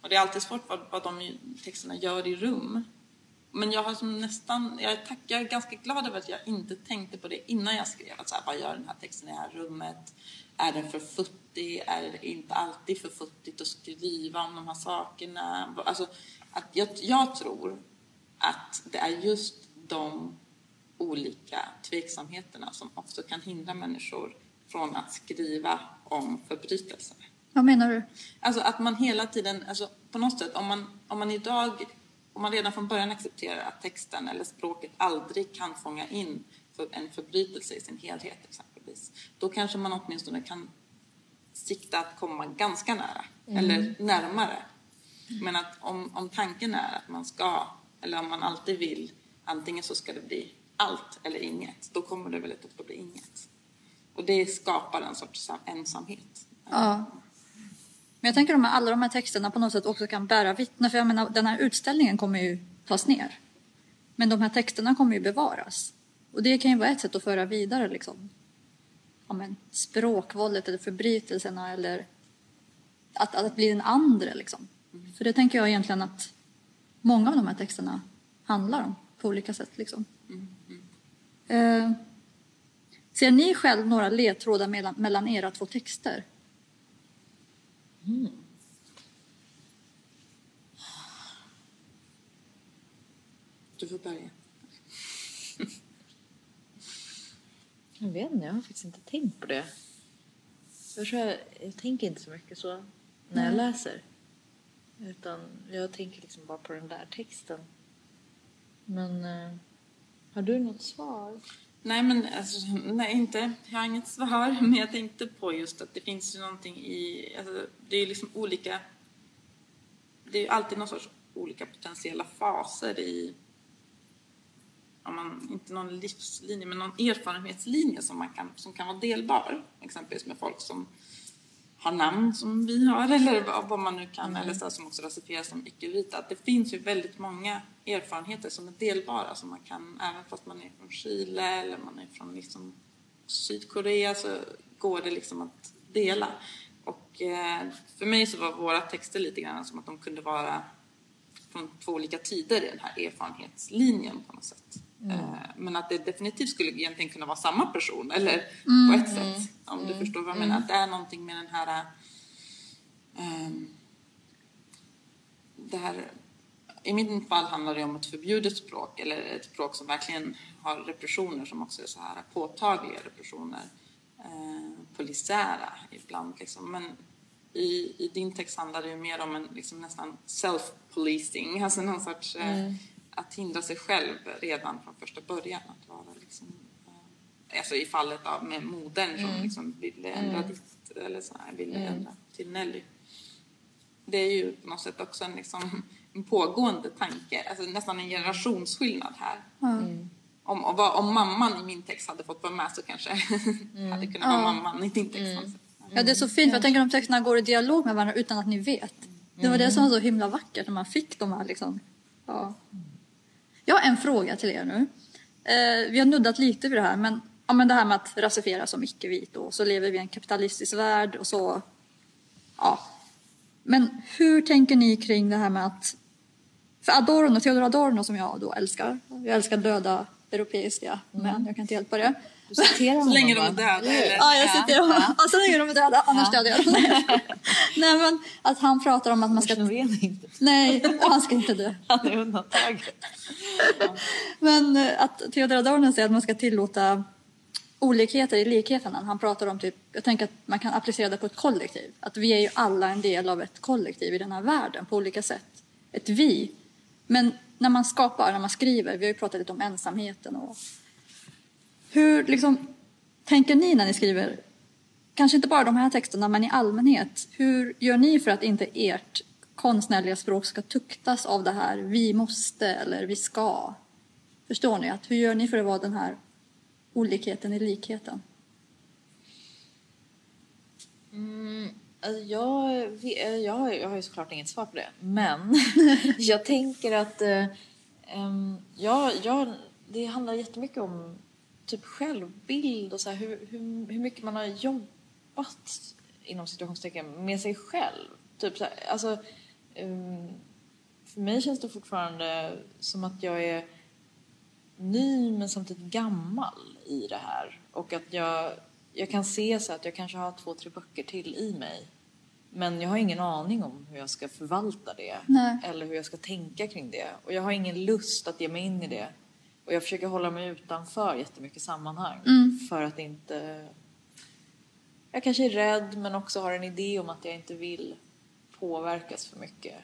och det är alltid svårt vad, vad de texterna gör i rum. Men jag har som nästan, jag är, tack, jag är ganska glad över att jag inte tänkte på det innan jag skrev. Att så här, vad gör den här texten i det här rummet? Är den för futtig? Är det inte alltid för futtigt att skriva om de här sakerna? Alltså, att jag, jag tror att det är just de olika tveksamheterna som också kan hindra människor från att skriva om förbrytelser. Vad menar du? Alltså att man hela tiden, alltså på något sätt, om man, om man idag, om man redan från början accepterar att texten eller språket aldrig kan fånga in för en förbrytelse i sin helhet exempelvis, då kanske man åtminstone kan sikta att komma ganska nära, mm. eller närmare. Men att om, om tanken är att man ska, eller om man alltid vill, antingen så ska det bli allt eller inget, då kommer det väldigt ofta bli inget. Och det skapar en sorts ensamhet. Ja. Men jag tänker att alla de här texterna på något sätt också kan bära vittne. För jag menar, den här utställningen kommer ju tas ner. Men de här texterna kommer ju bevaras. Och det kan ju vara ett sätt att föra vidare liksom. Ja, men, språkvåldet eller förbrytelserna eller att, att bli den andre liksom. Mm. För det tänker jag egentligen att många av de här texterna handlar om på olika sätt liksom. Mm. Mm. Eh, ser ni själv några ledtrådar mellan, mellan era två texter? Mm. Du får börja. jag vet inte, jag har faktiskt inte tänkt på det. Jag, tror jag, jag tänker inte så mycket så när jag läser. Utan jag tänker liksom bara på den där texten. Men eh, har du något svar? Nej, men alltså, nej, inte. Jag har inget svar, men jag tänkte på just att det finns ju någonting i... Alltså, det är ju liksom olika... Det är ju alltid någon sorts olika potentiella faser i... Om man, inte någon livslinje, men någon erfarenhetslinje som, man kan, som kan vara delbar. Exempelvis med folk som har namn som vi har eller vad man nu kan, mm. eller så som också rasifieras som icke-vita. Att det finns ju väldigt många erfarenheter som är delbara som man kan, även fast man är från Chile eller man är från liksom Sydkorea så går det liksom att dela. Och eh, för mig så var våra texter lite grann som att de kunde vara från två olika tider i den här erfarenhetslinjen på något sätt. Mm. Eh, men att det definitivt skulle egentligen kunna vara samma person, eller mm, på ett mm, sätt. Om du mm, förstår vad jag menar. Mm. Att det är någonting med den här... Um, det här I mitt fall handlar det om ett förbjudet språk, eller ett språk som verkligen har repressioner som också är så här påtagliga repressioner. Eh, polisiära ibland liksom. Men i, i din text handlar det ju mer om en liksom nästan self-policing, alltså någon sorts eh, att hindra sig själv redan från första början. Att vara liksom, eh, alltså i fallet av med modern som mm. liksom ville ändra mm. ditt, eller så här, ville mm. ändra till Nelly. Det är ju på något sätt också en, liksom, en pågående tanke, alltså nästan en generationsskillnad här. Mm. Om, om, om, mamman i min text hade fått vara med så kanske mm. hade kunnat vara mamman i din text. Mm. Ja, det är så fint för jag tänker att de texterna går i dialog med varandra utan att ni vet. Det var det som var så himla vackert när man fick de här liksom, ja. Jag har en fråga till er nu. Eh, vi har nuddat lite vid det här, men, ja, men det här med att rasifiera som icke-vit och så lever vi i en kapitalistisk värld och så. Ja. Men hur tänker ni kring det här med att för Adorno, Theodor Adorno som jag då älskar, jag älskar döda europeiska mm. män, jag kan inte hjälpa det. Du citerar honom Så länge de är döda eller? Ja, jag citerar honom. Ja. Ja, så länge de är döda, annars dödar jag dem. Nej men att han pratar om att man ska... inte. Nej, han ska inte dö. Han är undantaget. Men eh, att Theodor Adorno säger att man ska tillåta olikheter i likheterna. Han pratar om typ, jag tänker att man kan applicera det på ett kollektiv. Att vi är ju alla en del av ett kollektiv i den här världen på olika sätt. Ett vi. Men när man skapar, när man skriver, vi har ju pratat lite om ensamheten och hur liksom, tänker ni när ni skriver, kanske inte bara de här texterna, men i allmänhet, hur gör ni för att inte ert konstnärliga språk ska tuktas av det här vi måste eller vi ska? Förstår ni? Att hur gör ni för att vara den här olikheten i likheten? Mm, alltså jag, jag, jag har ju såklart inget svar på det, men jag tänker att um, jag, jag, det handlar jättemycket om typ självbild och så här, hur, hur, hur mycket man har jobbat inom situationstecken med sig själv. Typ så här, alltså, för mig känns det fortfarande som att jag är ny men samtidigt gammal i det här. Och att jag, jag kan se så att jag kanske har två, tre böcker till i mig. Men jag har ingen aning om hur jag ska förvalta det. Nej. Eller hur jag ska tänka kring det. Och jag har ingen lust att ge mig in i det. Och jag försöker hålla mig utanför jättemycket sammanhang mm. för att inte... Jag kanske är rädd men också har en idé om att jag inte vill påverkas för mycket.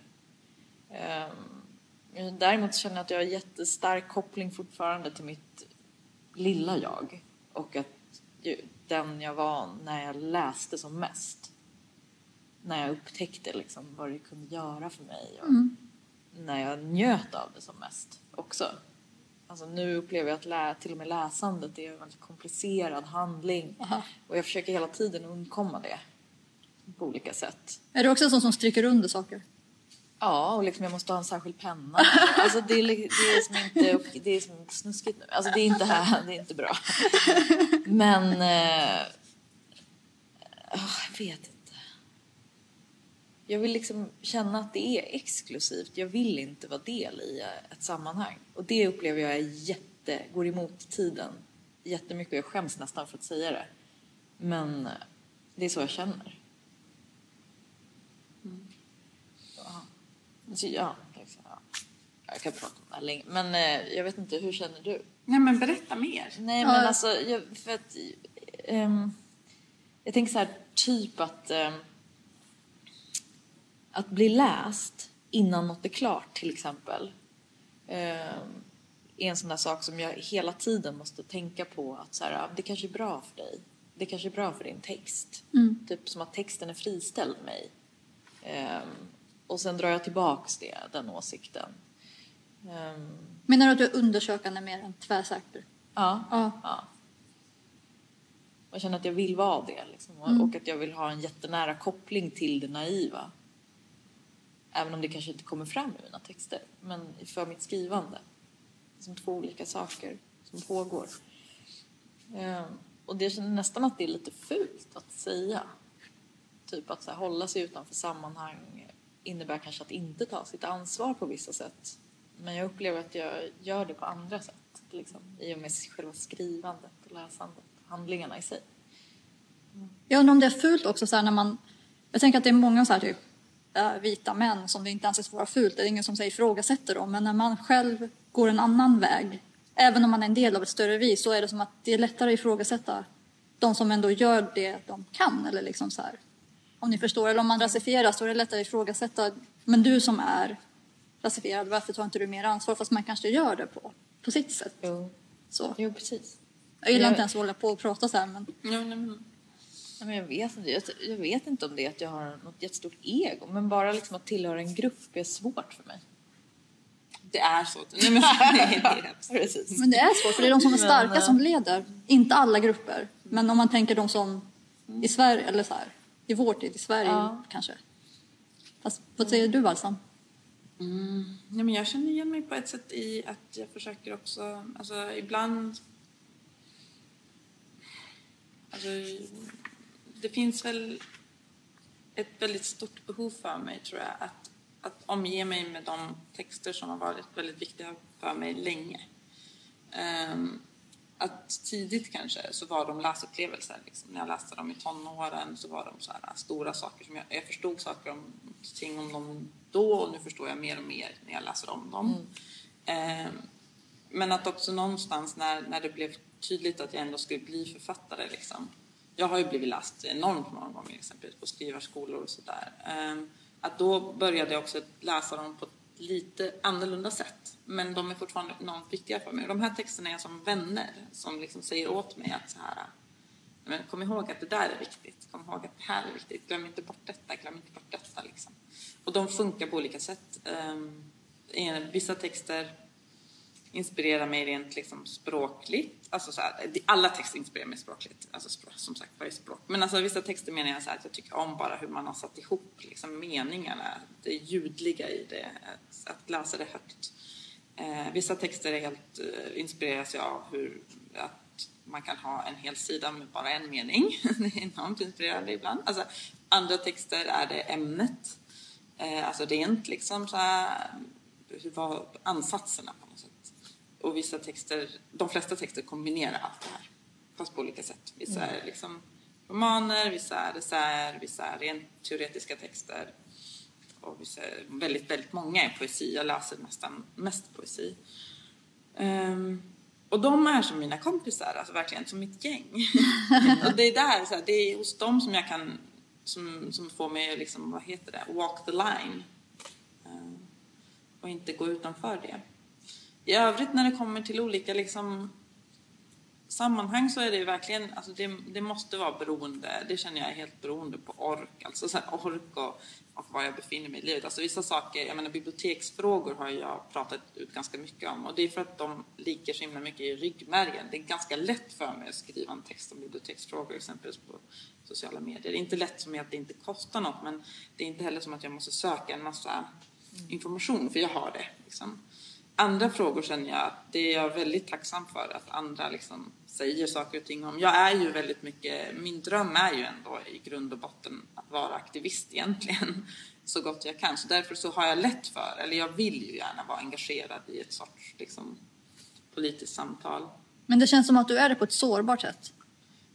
Um, däremot känner jag att jag har jättestark koppling fortfarande till mitt lilla jag och att den jag var när jag läste som mest. när jag upptäckte liksom vad det kunde göra för mig och Mm. när jag njöt av det som mest också. Alltså nu upplever jag att lä- till och med läsandet är en väldigt komplicerad handling Aha. och jag försöker hela tiden undkomma det på olika sätt. Är du också en sån som stryker under saker? Ja, och liksom jag måste ha en särskild penna. Alltså det är, det är som inte, det är som snuskigt nu. Alltså det är inte här, det är inte bra. Men... Eh, jag vet inte. Jag vill liksom känna att det är exklusivt. Jag vill inte vara del i ett sammanhang. Och det upplever jag är jätte, går emot tiden jättemycket. Jag skäms nästan för att säga det. Men eh, det är så jag känner. Ja. Så, ja, liksom, ja. Jag kan prata om det här länge. Men eh, jag vet inte, hur känner du? Nej men berätta mer. Nej, men alltså, jag, för att... ehm, jag tänker så här, typ att... ehm, att bli läst innan något är klart, till exempel. ehm, är en sån där sak som jag hela tiden måste tänka på att så här, ah, det kanske är bra för dig. Det kanske är bra för din text. Typ som att texten är friställd mig. Ehm, och sen drar jag tillbaks det, den åsikten. Ehm, Menar du att du är undersökande mer än tvärsäker? ja. Ja. Ja. Jag känner att jag vill vara det. Liksom. Och- Mm. Och att jag vill ha en jättenära koppling till det naiva. Även om det kanske inte kommer fram i mina texter. Men för mitt skrivande. Det som två olika saker som pågår. Ehm, och det känner nästan att det är lite fult att säga. Typ att så här, hålla sig utanför sammanhang innebär kanske att inte ta sitt ansvar på vissa sätt. Men jag upplever att jag gör det på andra sätt. Liksom, I och med själva skrivandet och läsandet. Handlingarna i sig. Jag undrar om det är fult också så här när man... Jag tänker att det är många så här typ äh, vita män som det inte anses vara fult. Det är ingen som säger ifrågasätter dem. Men när man själv går en annan väg, även om man är en del av ett större vi, så är det som att det är lättare att ifrågasätta de som ändå gör det de kan. Eller liksom så här. Om ni förstår. Eller om man rasifieras så är det lättare att ifrågasätta. Men du som är rasifierad, varför tar inte du mer ansvar? Fast man kanske gör det på, på sitt sätt. Jo, Så. jo precis. Jag gillar Jag- inte ens att hålla på och prata så här men Ja, nej, men, Nej, men jag, vet inte, jag, jag vet inte om det är att jag har något jättestort ego. Men bara liksom att tillhöra en grupp är svårt för mig. det är så. Nej, men, nej, det är. Precis. Men det är svårt, för det är de som är Men, starka eh, som leder. Inte alla grupper. Men om man tänker de som i Sverige, eller så här, i vår tid, i Sverige Ja. kanske. Fast vad säger du Balsam? Mm. Nej, men jag känner igen mig på ett sätt i att jag försöker också, alltså ibland... Alltså, det finns väl ett väldigt stort behov för mig, tror jag, att, att omge mig med de texter som har varit väldigt viktiga för mig länge. Ehm, att tidigt kanske så var de läsupplevelser. Liksom. När jag läste dem i tonåren så var de så här stora saker som jag, jag förstod saker om, ting om dem då och nu förstår jag mer och mer när jag läser om dem. Ehm, men att också någonstans när, när det blev tydligt att jag ändå skulle bli författare liksom. Jag har ju blivit läst enormt många gånger exempelvis på skrivarskolor och sådär. Ehm, att då började jag också läsa dem på lite annorlunda sätt. Men de är fortfarande enormt viktiga för mig. Och de här texterna är som vänner som liksom säger åt mig att så här, men kom ihåg att det där är viktigt. Kom ihåg att det här är viktigt. Glöm inte bort detta. Glöm inte bort detta. Liksom. Och de funkar på olika sätt. Um, vissa texter inspirerar mig rent liksom språkligt. Alltså så här, alla texter inspirerar mig språkligt. Alltså språk, som sagt, varje språk. Men alltså vissa texter menar jag så här att jag tycker om bara hur man har satt ihop liksom meningarna. Det ljudliga i det. Att, att läsa det högt. Eh, vissa texter är helt, eh, inspireras jag av hur att man kan ha en hel sida med bara en mening. det är enormt inspirerande ibland. Alltså, andra texter är det ämnet. Eh, alltså rent liksom så här, hur var ansatserna på. Och vissa texter, de flesta texter kombinerar allt det här. Fast på olika sätt. Vissa är liksom romaner, vissa är essäer, vissa är rent teoretiska texter. Och vissa, väldigt, väldigt många är poesi. Jag läser nästan mest poesi. Um, och de är som mina kompisar, alltså verkligen som mitt gäng. och det är där, så här, det är hos dem som jag kan, som, som får mig liksom, vad heter det, walk the line. Uh, och inte gå utanför det. I övrigt när det kommer till olika liksom sammanhang så är det verkligen, alltså det, det måste vara beroende, det känner jag är helt beroende på ork, alltså så ork och, och var jag befinner mig i livet. Alltså vissa saker, jag menar biblioteksfrågor har jag pratat ut ganska mycket om och det är för att de ligger så himla mycket i ryggmärgen. Det är ganska lätt för mig att skriva en text om biblioteksfrågor exempelvis på sociala medier. Det är inte lätt som att det inte kostar något men det är inte heller som att jag måste söka en massa information för jag har det. Liksom andra frågor känner jag att det är jag väldigt tacksam för att andra liksom säger saker och ting om. Jag är ju väldigt mycket, min dröm är ju ändå i grund och botten att vara aktivist egentligen så gott jag kan. Så därför så har jag lätt för, eller jag vill ju gärna vara engagerad i ett sorts liksom, politiskt samtal. Men det känns som att du är det på ett sårbart sätt.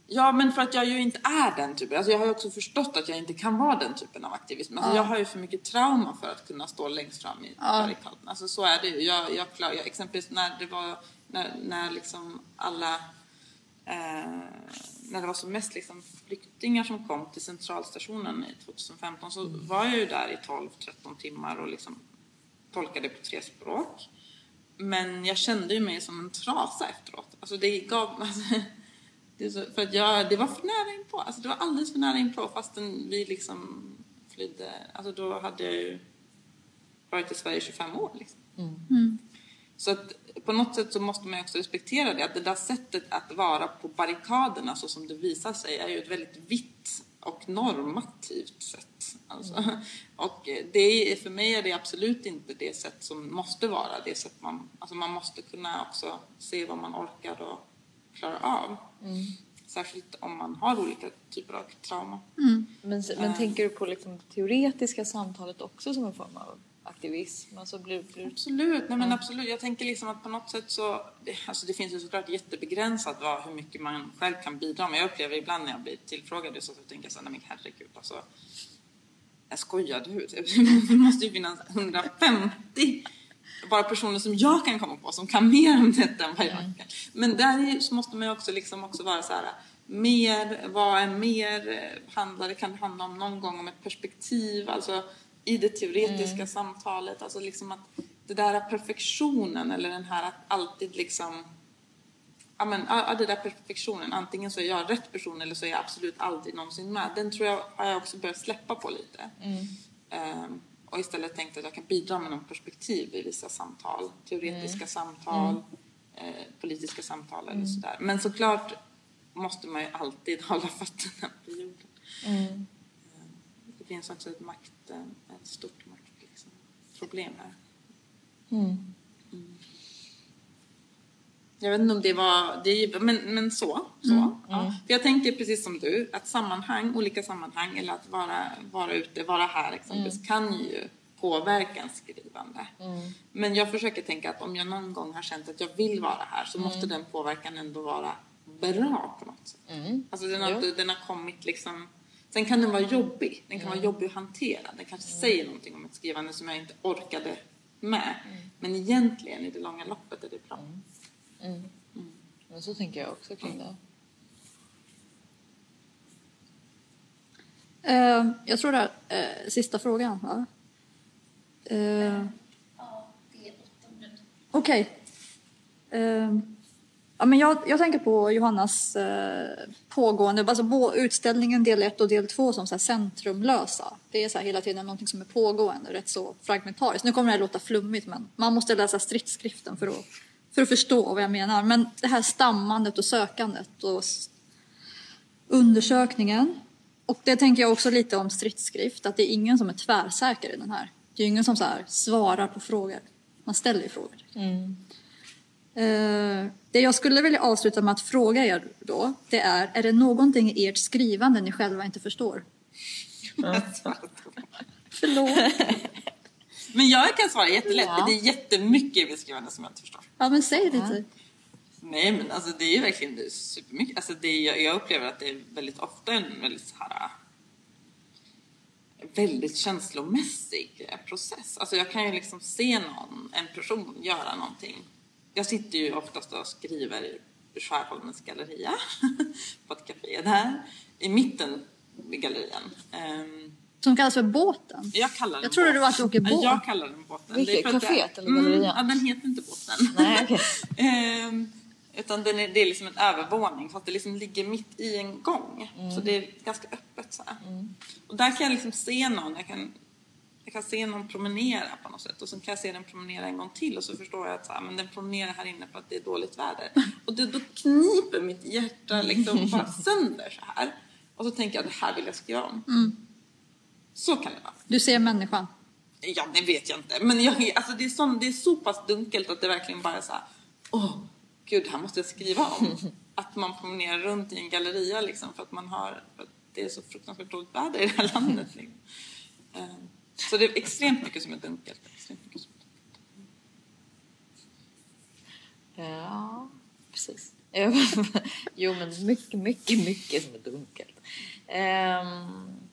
Ja, men för att jag ju inte är den typen. Alltså jag har ju också förstått att jag inte kan vara den typen av aktivism. Alltså ja. Jag har ju för mycket trauma för att kunna stå längst fram i ja. barrikaden. Alltså så är det ju. Jag, jag, klar, jag, exempelvis när det var, när, när liksom alla, eh, när det var som mest liksom flyktingar som kom till centralstationen i 2015 så var jag ju där i 12-13 timmar och liksom tolkade på tre språk. Men jag kände ju mig som en trasa efteråt. Alltså det gav, alltså, för att jag, det var för nära inpå. Alltså det var alldeles för nära inpå fastän vi liksom flydde. Alltså då hade jag ju varit i Sverige i 25 år. Liksom. Mm. Mm. Så att på något sätt så måste man ju också respektera det. Att det där sättet att vara på barrikaderna så som det visar sig är ju ett väldigt vitt och normativt sätt. Alltså. Mm. Och det är, för mig är det absolut inte det sätt som måste vara det sätt man... Alltså man måste kunna också se vad man orkar och klarar av. Mm. Särskilt om man har olika typer av trauma. Mm. Men, men äh. tänker du på liksom teoretiska samtalet också som en form av aktivism? Alltså blir, blir... Absolut, nej men absolut. Jag tänker liksom att på något sätt så, alltså det finns ju såklart jättebegränsat vad, hur mycket man själv kan bidra med. Jag upplever ibland när jag blir tillfrågad så att jag tänker så nej men herregud alltså. Jag skojar du? Det måste ju finnas 150 bara personer som jag kan komma på som kan mer om detta än vad jag kan. Men där måste man ju också, liksom också vara så här, mer, vad är mer, eh, handlar det, kan det handla om någon gång om ett perspektiv, alltså i det teoretiska mm. samtalet, alltså liksom att det där perfektionen eller den här att alltid liksom ja men ja, det där perfektionen, antingen så är jag rätt person eller så är jag absolut aldrig någonsin med. Den tror jag har jag också börjat släppa på lite. Mm. Um, och istället tänkt att jag kan bidra med någon perspektiv i vissa samtal. Teoretiska mm. samtal, mm. Eh, politiska samtal eller mm. sådär. Men såklart måste man ju alltid hålla fötterna på jorden. Mm. Eh, det finns också ett, makt, eh, ett stort maktproblem liksom, här. Jag vet inte om det var, det, men, men så. så mm. Ja. Mm. För jag tänker precis som du, att sammanhang, olika sammanhang eller att vara, vara ute, vara här exempelvis mm. kan ju påverka en skrivande. Mm. Men jag försöker tänka att om jag någon gång har känt att jag vill vara här så måste mm. den påverkan ändå vara bra på något sätt. Mm. Alltså den har, den har kommit liksom Sen kan den vara jobbig. Den kan vara jobbig att hantera. Den kanske säger någonting om ett skrivande som jag inte orkade med. Men egentligen i det långa loppet är det bra. Mm. Men så tänker jag också kring det. Uh, jag tror det är uh, eh, sista frågan, va? Uh, ja, det är åttonde. Okej. Okay. Uh, ja, men jag, jag tänker på Johannas uh, pågående, alltså utställningen del 1 och del 2 som så här centrumlösa. Det är så här hela tiden någonting som är pågående, rätt så fragmentariskt. Nu kommer det här låta flummigt men man måste läsa stridsskriften för att för att förstå vad jag menar. Men det här stammandet och sökandet och undersökningen. Och det tänker jag också lite om stridsskrift, att det är ingen som är tvärsäker i den här. Det är ingen som så svarar på frågor. Man ställer ju frågor. Mm. Uh, det jag skulle vilja avsluta med att fråga er då, det är, är det någonting i ert skrivande ni själva inte förstår? Förlåt. Men jag kan svara jättelätt. Ja. Det är jättemycket i beskrivande som jag inte förstår. Ja, men säg det lite. Nej, men alltså det är verkligen supermycket. Alltså det är, jag upplever att det är väldigt ofta en väldigt så här väldigt känslomässig process. Alltså jag kan ju liksom se någon, en person göra någonting. Jag sitter ju oftast och skriver i Skärholmens galleria på ett café där i mitten vid gallerian. Um, som kallas för båten? Jag kallar den Jag trodde båt. det var att du åker båt. Jag kallar den båten. Vilket? Caféet eller? Mm, ja, den heter inte båten. Nej, okay. ehm, Utan den är, det är liksom en övervåning fast det liksom ligger mitt i en gång. Så det är ganska öppet så här. Och där kan jag liksom se någon, jag kan, jag kan se någon promenera på något sätt och sen kan jag se den promenera en gång till och så förstår jag att så här, men den promenerar här inne för att det är dåligt väder. Och det, då kniper mitt hjärta liksom bara sönder så här. Och så tänker jag det här vill jag skriva om. Så kan det vara. Du ser människan. Ja, det vet jag inte. Men jag, alltså det, är sån, det är så pass dunkelt att det verkligen bara är så här, åh, gud, det här måste jag skriva om. Att man promenerar runt i en galleria liksom för att man har, att det är så fruktansvärt dåligt väder i det här landet. Liksom. Eh, Så det är extremt mycket som är dunkelt. Extremt mycket som är dunkelt. Ja, precis. jo, men mycket, mycket, mycket som är dunkelt. Ehm,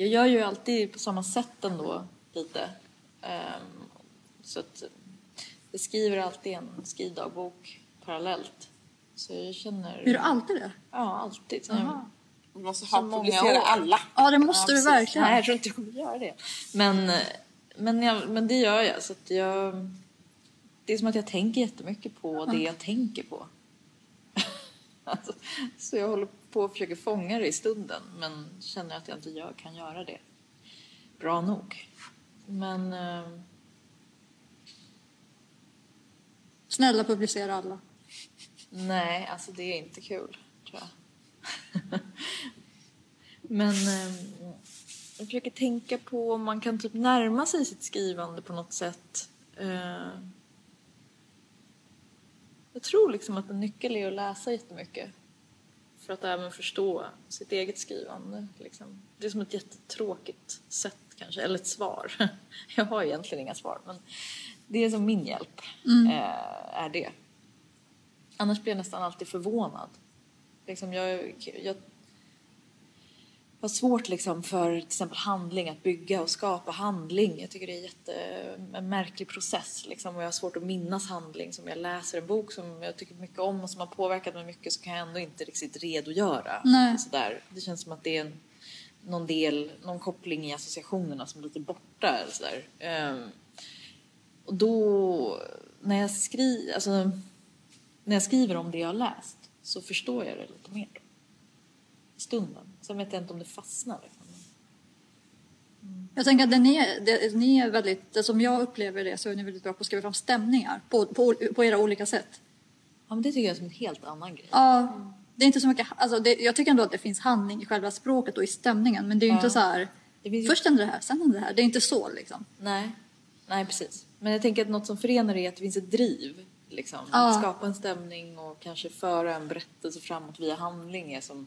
jag gör ju alltid på samma sätt ändå, lite. Ehm, så att jag skriver alltid en skrivdagbok parallellt. Så jag känner... Är du alltid det? Ja, alltid. Så Jaha. Vi måste ha publicera alla. Ja, det måste Ja, du verkligen. Nej, jag tror inte jag kommer göra det. Men, men, jag, men det gör jag. Så att jag. Det är som att jag tänker jättemycket på det jag tänker på. alltså, så jag håller på och försöker fånga det i stunden men känner att jag inte gör, kan göra det bra nog. Men eh, Snälla publicera alla. nej, alltså det är inte kul tror jag. Men eh, jag försöker tänka på om man kan typ närma sig sitt skrivande på något sätt. Eh, jag tror liksom att en nyckel är att läsa jättemycket. För att även förstå sitt eget skrivande. Liksom. Det är som ett jättetråkigt sätt kanske, eller ett svar. Jag har egentligen inga svar men det är som min hjälp. Eh, är det. Annars blir jag nästan alltid förvånad. Liksom jag, jag har svårt liksom för till exempel handling, att bygga och skapa handling. Jag tycker det är jätte, en märklig process. Liksom. Och jag har svårt att minnas handling. Som jag läser en bok som jag tycker mycket om och som har påverkat mig mycket så kan jag ändå inte riktigt redogöra. Nej. Sådär. Det känns som att det är en, någon del, någon koppling i associationerna som är lite borta. Eller sådär. Ehm, och då, när jag, skri, alltså, när jag skriver om det jag har läst så förstår jag det lite mer. Då. I stunden. Sen vet jag inte om det fastnar. Liksom. Jag tänker att den är, det, ni är väldigt, det som jag upplever det så är ni väldigt bra på att skriva fram stämningar på, på, på era olika sätt. Ja, men det tycker jag är som en helt annan grej. Ja, det är inte så mycket, alltså det, jag tycker ändå att det finns handling i själva språket och i stämningen men det är ju Ja. inte så här, ju- först händer det här, sen händer det här. Det är inte så liksom. Nej. Nej, precis. Men jag tänker att något som förenar är att det finns ett driv. Liksom. Ja. Att skapa en stämning och kanske föra en berättelse framåt via handling är som...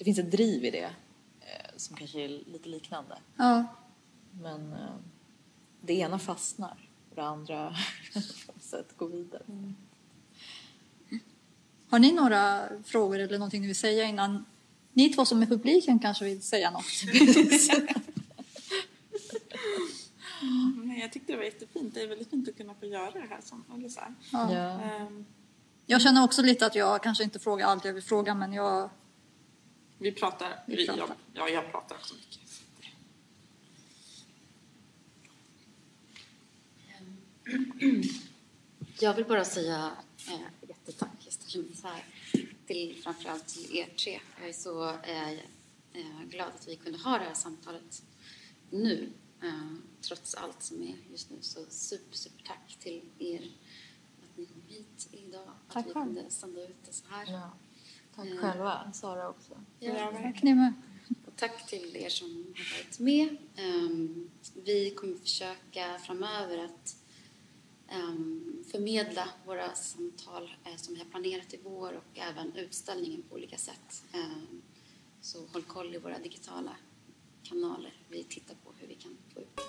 Det finns ett driv i det eh, som kanske är lite liknande. Ja. Men eh, det ena fastnar och det andra på något sätt går vidare. Har ni några frågor eller någonting ni vill säga innan ni två som är publiken kanske vill säga något? Men jag tyckte det var jättefint. Det är väldigt fint att kunna få göra det här. Som, här. Ja. Ehm, Jag känner också lite att jag kanske inte frågar allt jag vill fråga men jag... vi pratar. Vi Vi pratar. Jag, ja, jag pratar också mycket. så det- Jag vill bara säga eh, jättetack. Så här till framförallt till er tre. Jag är så eh, eh, glad att vi kunde ha det här samtalet nu. Eh, trots allt som är just nu. Så super, super tack till er att ni kom hit idag. Tack att vi själv. kunde sända ut det så här. Ja. Tack Mm. själva, Sara också. Ja, Tack ni med. Och tack till er som har varit med. Ehm, vi kommer försöka framöver att ehm, förmedla våra samtal eh, som vi har planerat i vår och även utställningen på olika sätt. Ehm, så håll koll i våra digitala kanaler. Vi tittar på hur vi kan få ut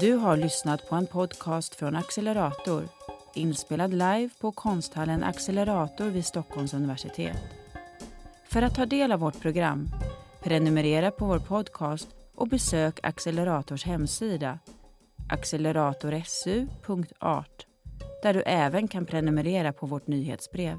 Du har lyssnat på en podcast från Accelerator inspelad live på konsthallen Accelerator vid Stockholms universitet. För att ta del av vårt program, prenumerera på vår podcast och besök Accelerators hemsida acceleratorsu.art där du även kan prenumerera på vårt nyhetsbrev.